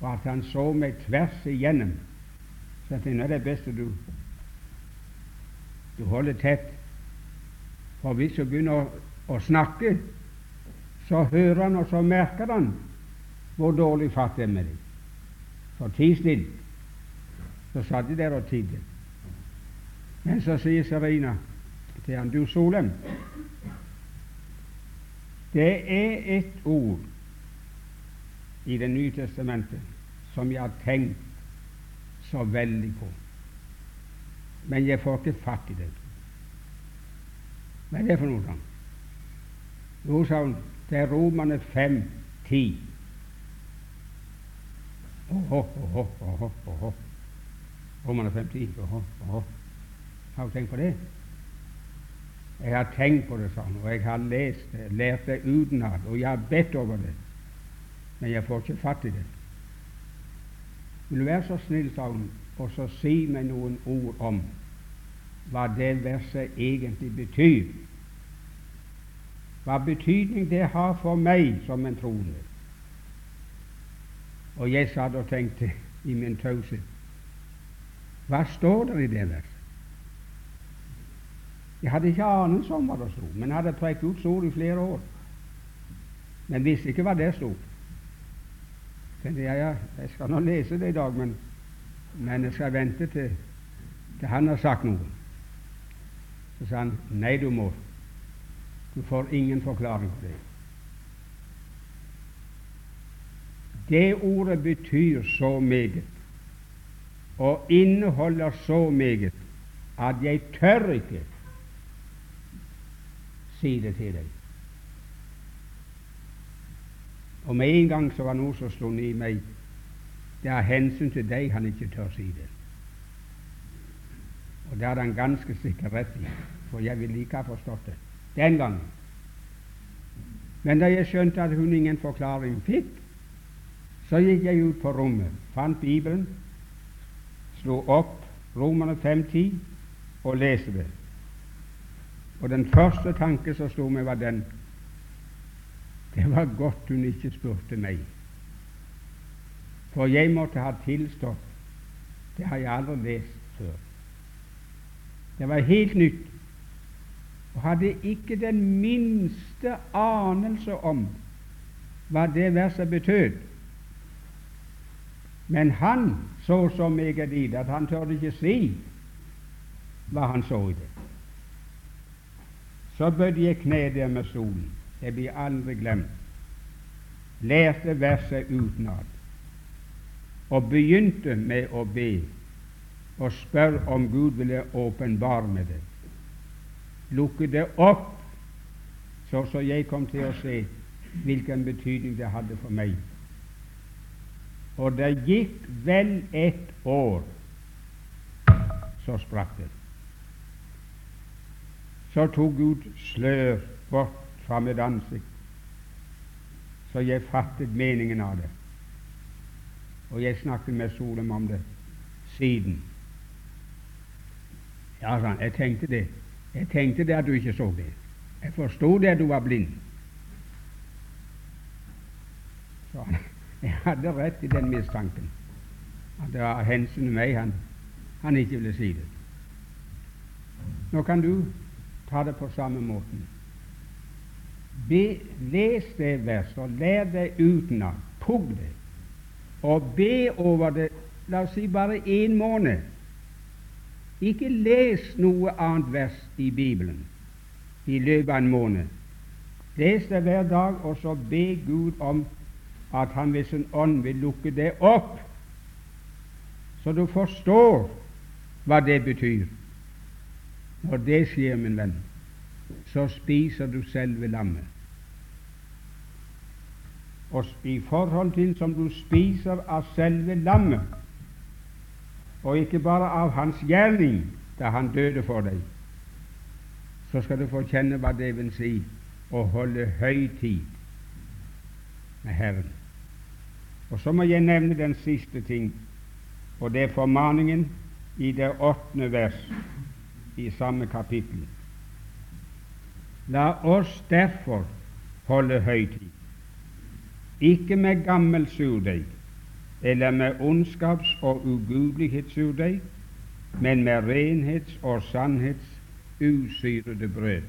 og at han så meg tvers igjennom. Så jeg tenkte det er best at du, du holder tett. For hvis du begynner å, å snakke, så hører han og så merker han hvor dårlig fatt det er med deg. Så ti stille. Så satt de der og tidde. Men så sier Serena til han, du Solem, det er et ord i Det nye testamentet som jeg har tenkt så veldig på, men jeg får ikke fatt i det. Hva er det for noe? sånn? Jo, sa hun, det er Romane 5, 10. Åhå, åhå, åhå, åhå. Romane 5, 10. Åhå, åhå. Har du tenkt på det? Jeg har tenkt på det sånn, og jeg har lest det, lært det utenat, og jeg har bedt over det, men jeg får ikke fatt i det. Vil du være så snill, sa hun, og så si meg noen ord om hva det verset egentlig betyr. Hva betydning det har for meg som en troende. Og jeg satt og tenkte i min taushet Hva står det i det verset? Jeg hadde ikke anelse om hva det sto, men hadde trukket ut ord i flere år. Men visste ikke hva det sto. jeg ja, jeg skal nå lese det i dag, men, men jeg skal vente til, til han har sagt noe. Så sa han nei, du må. Du får ingen forklaring på det. Det ordet betyr så meget og inneholder så meget at jeg tør ikke si det til deg. Og med en gang så var noe som slo ned i meg. Det er hensyn til deg han ikke tør si det. Og det hadde han ganske sikkert rett i, for jeg ville ikke ha forstått det den gangen. Men da jeg skjønte at hun ingen forklaring fikk, så gikk jeg ut på rommet, fant Bibelen, slo opp Romerne 5.10 og leste det. Og den første tanke som slo meg, var den Det var godt hun ikke spurte meg, for jeg måtte ha tilstått. Det har jeg aldri lest før. Det var helt nytt, og hadde ikke den minste anelse om hva det verset betød. Men han så så meget i det at han tørde ikke si hva han så i det. Så bødde jeg kne der med solen. Det blir aldri glemt. Lærte verset utenat og begynte med å be og spørre om Gud ville åpenbare med det. Lukke det opp, så så jeg kom til å se hvilken betydning det hadde for meg. Og det gikk vel et år, så sprakk det. Så tok Gud slør bort fra mitt ansikt, så jeg fattet meningen av det. Og jeg snakket med Solem om det siden. Ja, han, jeg tenkte det. Jeg tenkte det at du ikke så det. Jeg forsto det at du var blind. Så jeg hadde rett i den mistanken. At det var hensyn til meg han, han ikke ville si det. Nå kan du ta det på samme måten. Be, les det verset og lær det utenat. Pugg det. Og be over det, la oss si bare én måned. Ikke les noe annet vers i Bibelen i løpet av en måned. Les det hver dag, og så be Gud om at Han ved sin ånd vil lukke det opp, så du forstår hva det betyr. Når det skjer, min venn, så spiser du selve lammet. Og i forhold til som du spiser av selve lammet, og ikke bare av hans gjerning da han døde for deg, så skal du få kjenne hva det vil si å holde høytid med Herren. Og så må jeg nevne den siste ting, og det er formaningen i det åttende vers i samme kapittel. La oss derfor holde høytid, ikke med gammel surdeig eller med ondskaps- og ugudelighetssurdeig, men med renhets- og sannhets usyrede brød.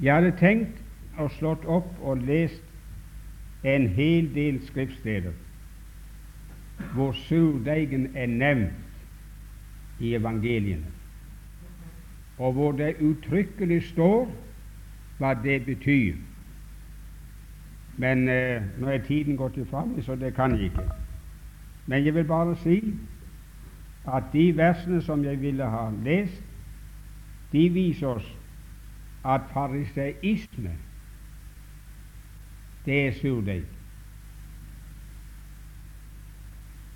Jeg hadde tenkt og slått opp og lest en hel del skriftsteder hvor surdeigen er nevnt i evangeliene, og hvor det uttrykkelig står hva det betyr. Men eh, nå er tiden gått ifra meg, så det kan jeg ikke. Men jeg vil bare si at de versene som jeg ville ha lest, de viser oss at fariseisme det er surdeig.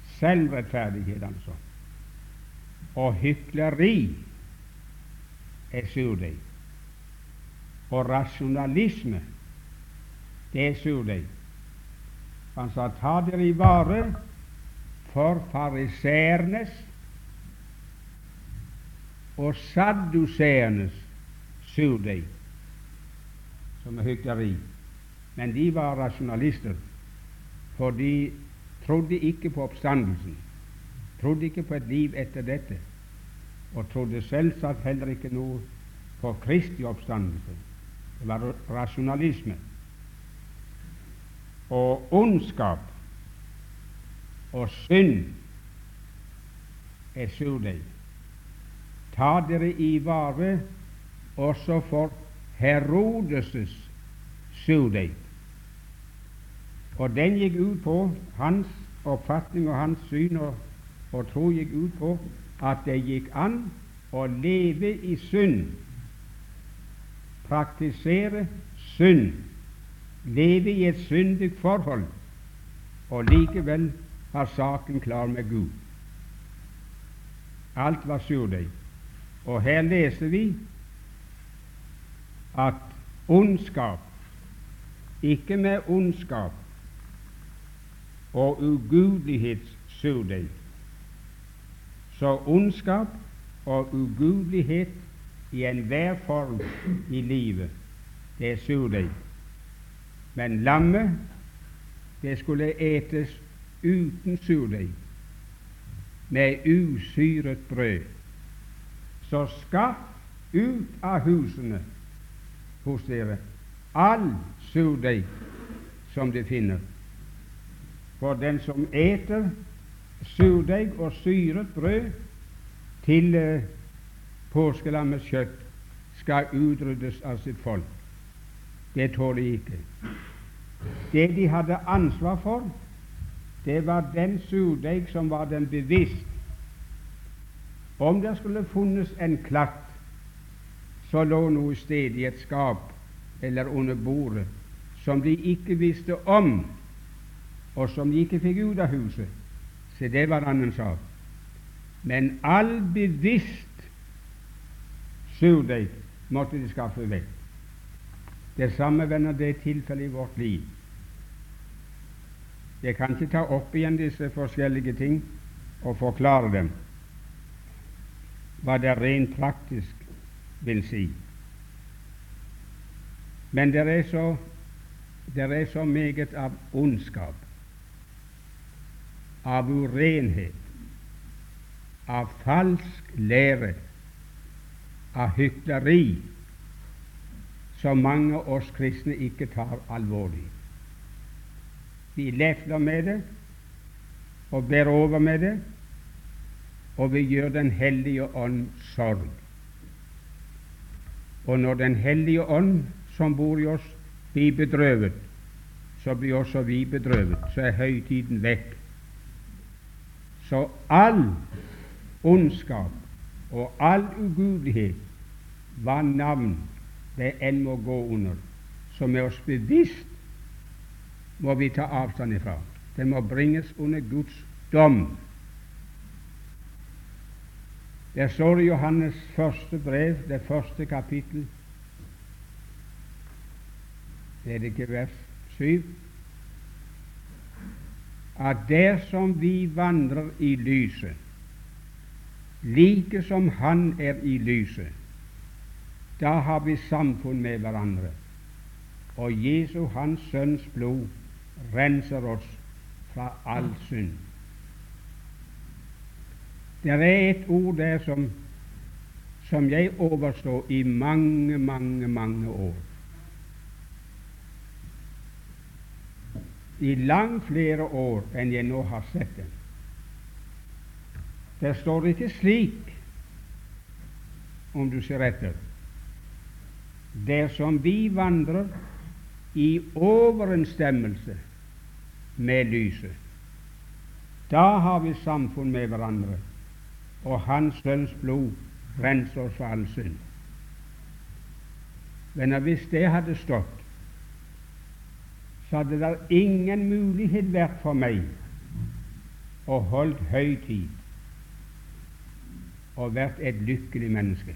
Selvrettferdighet, altså. Og hykleri er surdeig. Og rasjonalisme, det er surdeig. Han sa ta dere i vare for fariseernes og sadduseernes surdeig, som er hykleri. Men de var rasjonalister, for de trodde ikke på oppstandelsen, trodde ikke på et liv etter dette, og trodde selvsagt heller ikke noe på Kristi oppstandelse. Det var rasjonalisme. Og ondskap og synd er surdeig. Ta dere i vare også for Herodes' surdeig. Og den gikk ut på hans oppfatning og hans syn og, og tro gikk ut på at det gikk an å leve i synd, praktisere synd, leve i et syndig forhold, og likevel ha saken klar med Gud. Alt var surdeig. Og her leser vi at ondskap, ikke med ondskap, og ugudelighetssurdeig. Så ondskap og ugudelighet i enhver form i livet, det er surdeig. Men lammet, det skulle etes uten surdeig, med usyret brød. Så skaff ut av husene hos dere all surdeig som de finner for den som eter surdeig og syret brød til eh, påskelammets kjøtt, skal utryddes av sitt folk. Det tåler de ikke. Det de hadde ansvar for, det var den surdeig som var den bevisst. Om det skulle funnes en klatt så lå noe sted i et skap eller under bordet, som de ikke visste om, og som de ikke fikk ut av huset, se det var en annen sak. Men all bevisst surdeig måtte de skaffe vekk. Det samme vender det tilfellet i vårt liv. Jeg kan ikke ta opp igjen disse forskjellige ting og forklare dem, hva det rent praktisk vil si. Men det er så, det er så meget av ondskap av urenhet, av falsk lære, av hykleri, som mange av oss kristne ikke tar alvorlig. Vi lefler med det og ber over med det, og vi gjør Den hellige ånd sorg. Og når Den hellige ånd som bor i oss, blir bedrøvet, så blir også vi bedrøvet. Så er høytiden vekk. Så all ondskap og all ugudelighet, hva navn det enn må gå under, som er oss bevisst, må vi ta avstand ifra. Den må bringes under Guds dom. Der står i Johannes første brev, det første kapittel, er det ikke vers 7, at dersom vi vandrer i lyset, like som Han er i lyset, da har vi samfunn med hverandre, og Jesu, Hans Sønns blod, renser oss fra all synd. Det er et ord der som, som jeg overstår i mange, mange, mange år. I langt flere år enn jeg nå har sett den. Det står ikke slik, om du ser etter, dersom vi vandrer i overensstemmelse med lyset. Da har vi samfunn med hverandre, og Hans Sønns blod renser oss for all synd. Men hvis det hadde stått, så hadde det ingen mulighet vært for meg å holdt høytid og vært et lykkelig menneske.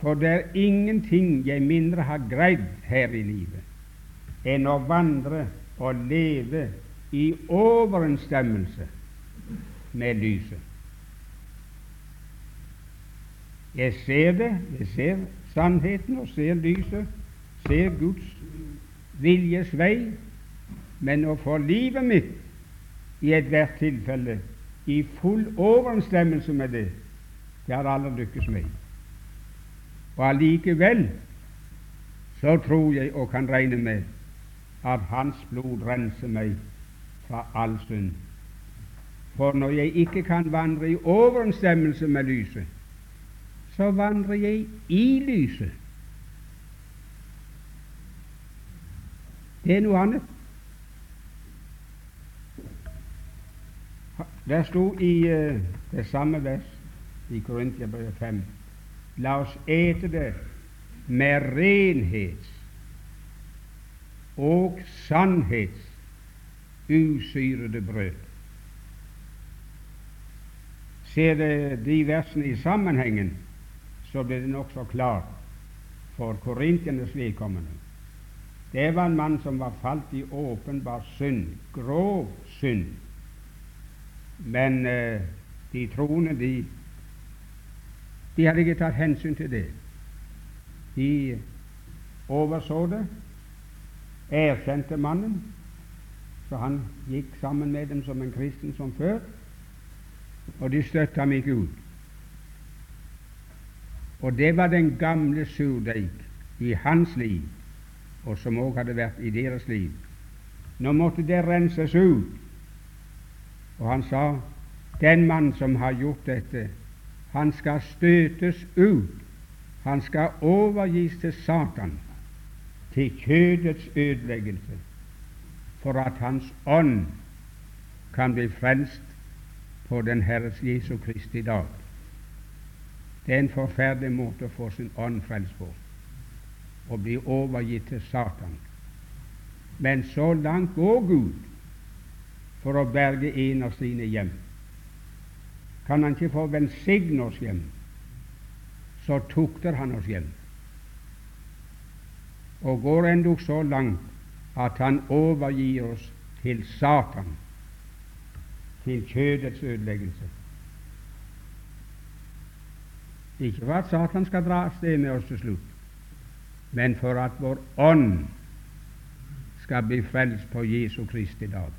For det er ingenting jeg mindre har greid her i livet enn å vandre og leve i overensstemmelse med lyset. Jeg ser det, jeg ser sannheten og ser lyset, ser Guds viljes vei, men å få livet mitt i ethvert tilfelle i full overensstemmelse med det, det har aldri lykkes med. Og allikevel så tror jeg og kan regne med at Hans blod renser meg fra all synd. For når jeg ikke kan vandre i overensstemmelse med lyset, så vandrer jeg i lyset. Det er noe annet. Det sto i uh, det samme vers i Korintiabrevet 5 La oss ete det med renhets og sannhets usyrede brød. Ser det de versene i sammenhengen, så blir det nokså klart for korintiernes vedkommende. Det var en mann som var falt i åpenbar synd, grov synd. Men eh, de troende, de, de hadde ikke tatt hensyn til det. De overså det, erkjente mannen, så han gikk sammen med dem som en kristen som før, og de støtta ham ikke ut. Og det var den gamle surdeig i hans liv og som òg hadde vært i deres liv. Nå måtte det renses ut. Og han sa den mann som har gjort dette, han skal støtes ut. Han skal overgis til Satan, til kjødets ødeleggelse, for at hans ånd kan bli frelst på den Herres Jesu Kristi dag. Det er en forferdelig måte å få sin ånd frelst på og bli overgitt til Satan. Men så langt går Gud for å berge en av sine hjem. Kan Han ikke få velsigne oss hjem, så tukter Han oss hjem. Og går endog så langt at Han overgir oss til Satan, til kjødets ødeleggelse. Ikke for at Satan skal dra av sted med oss til slutt, men for at vår ånd skal bli frelst på Jesu Kristi dag.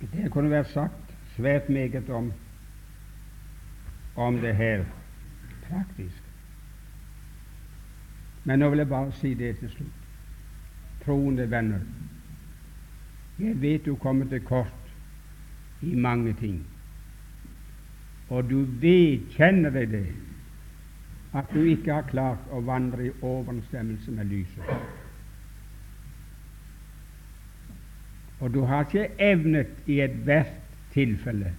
Det kunne vært sagt svært meget om, om det her praktisk. Men nå vil jeg bare si det til slutt. Troende venner, jeg vet du kommer til kort i mange ting og du vedkjenner deg det, at du ikke har klart å vandre i overensstemmelse med lyset. Og du har ikke evnet i ethvert tilfelle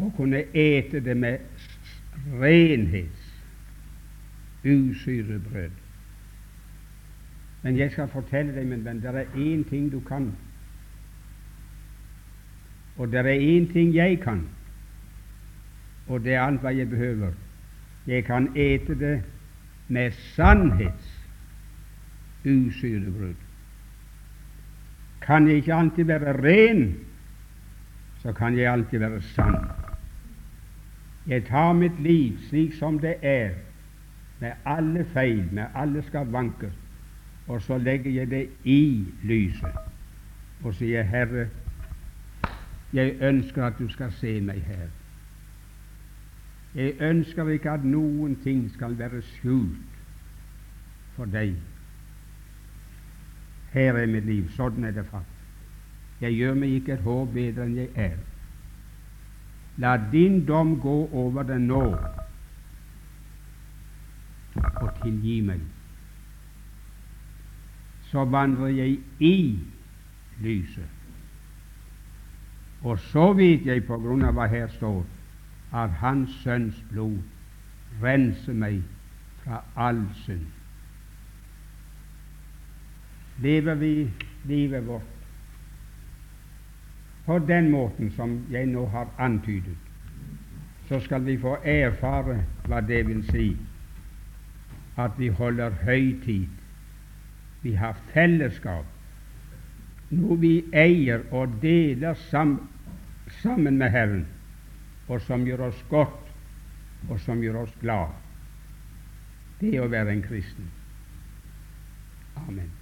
å kunne ete det med renhets, usyre brød. Men jeg skal fortelle deg, min venn, det er én ting du kan. Og det er én ting jeg kan, og det er alt hva jeg behøver. Jeg kan ete det med sannhets usyrebrud. Kan jeg ikke alltid være ren, så kan jeg alltid være sann. Jeg tar mitt liv slik som det er, med alle feil, med alle skavanker, og så legger jeg det i lyset og sier, Herre, jeg ønsker at du skal se meg her. Jeg ønsker ikke at noen ting skal være skjult for deg. Her er mitt liv. Sånn er det faktisk. Jeg gjør meg ikke et hår bedre enn jeg er. La din dom gå over det nå, og tilgi meg. Så vandrer jeg i lyset. Og så vet jeg, på grunn av hva her står, at Hans Sønns blod renser meg fra all synd. Lever vi livet vårt på den måten som jeg nå har antydet, så skal vi få erfare hva det vil si at vi holder høytid. Vi har fellesskap, noe vi eier og deler sammen med Herren, og som gjør oss godt, og som gjør oss glad. Det er å være en kristen. Amen.